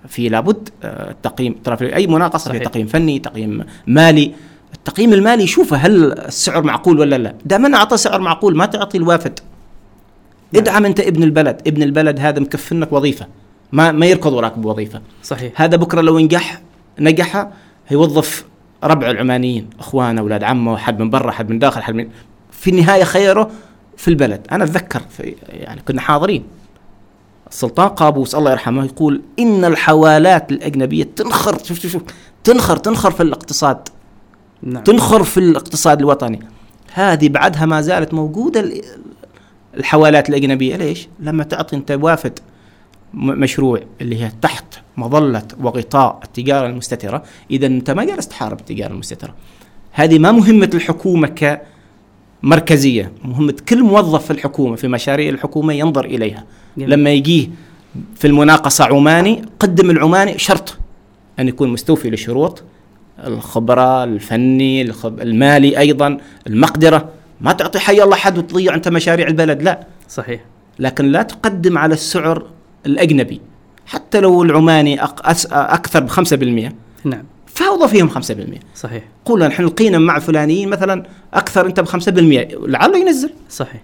في لابد آه، التقييم ترى في أي مناقصة في. تقييم فني تقييم مالي. التقييم المالي يشوفه هل السعر معقول ولا لا. دائما أعطى سعر معقول ما تعطي الوافد. ادعم أنت ابن البلد. ابن البلد هذا مكفنك وظيفة. ما ما يركض وراك بوظيفة. صحيح. هذا بكرة لو نجح نجح هيوظف ربع العمانيين اخوانه أولاد عمة حد من برا حد من داخل حد من في النهاية خيره في البلد. أنا أتذكر في يعني كنا حاضرين. السلطان قابوس الله يرحمه يقول إن الحوالات الأجنبية تنخر شوف شوف تنخر تنخر في الاقتصاد. نعم. تنخر في الاقتصاد الوطني. هذه بعدها ما زالت موجودة ال- الحوالات الأجنبية. ليش؟ لما تعطي أنت وافد مشروع اللي هي تحت مظلة وغطاء التجارة المستترة إذا أنت ما جالس تحارب التجارة المستترة. هذه ما مهمة الحكومة كمركزيه مهمه كل موظف في الحكومة في مشاريع الحكومة ينظر إليها. جميل. لما يجيه في المناقصة عماني قدم العماني شرط ان يكون مستوفي لشروط الخبره الفني الخب... المالي أيضا المقدرة. ما تعطي حي الله حد وتضيع أنت مشاريع البلد لا. صحيح. لكن لا تقدم على السعر الأجنبي. حتى لو العماني أق... أس... أكثر ب 5% نعم. فاوضى فيهم 5% صحيح. قول نحن لقينا مع فلانيين مثلا أكثر أنت ب 5% لعله ينزل. صحيح.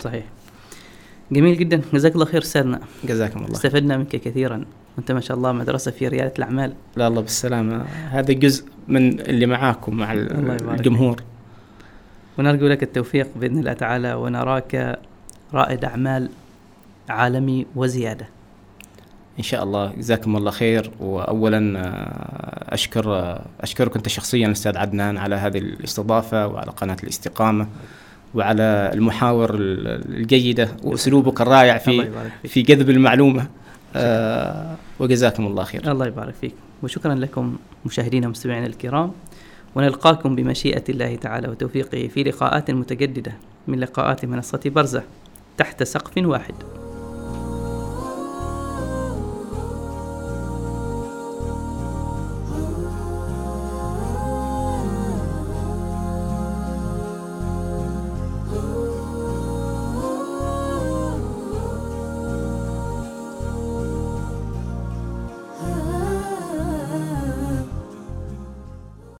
صحيح. جميل جدا. جزاك الله خير أستاذنا. جزاكم الله. استفدنا منك كثيرا. وأنت ما شاء الله مدرسة في ريادة الأعمال. لا الله بالسلامة. هذا جزء من اللي معاكم مع الجمهور. ونرجو لك التوفيق بإذن الله تعالى ونراك رائد أعمال عالمي وزيادة. إن شاء الله. جزاكم الله خير. واولا آه، أشكر آه، أشكرك أنت شخصيا أستاذ عدنان على هذه الاستضافة وعلى قناة الاستقامة وعلى المحاور ال- الجيدة وأسلوبك الرائع في في جذب المعلومة. آه، وجزاكم الله خير. الله يبارك فيك. وشكرا لكم مشاهدينا ومستمعينا الكرام. ونلقاكم بمشيئة الله تعالى وتوفيقه في لقاءات متجددة من لقاءات منصة برزة تحت سقف واحد.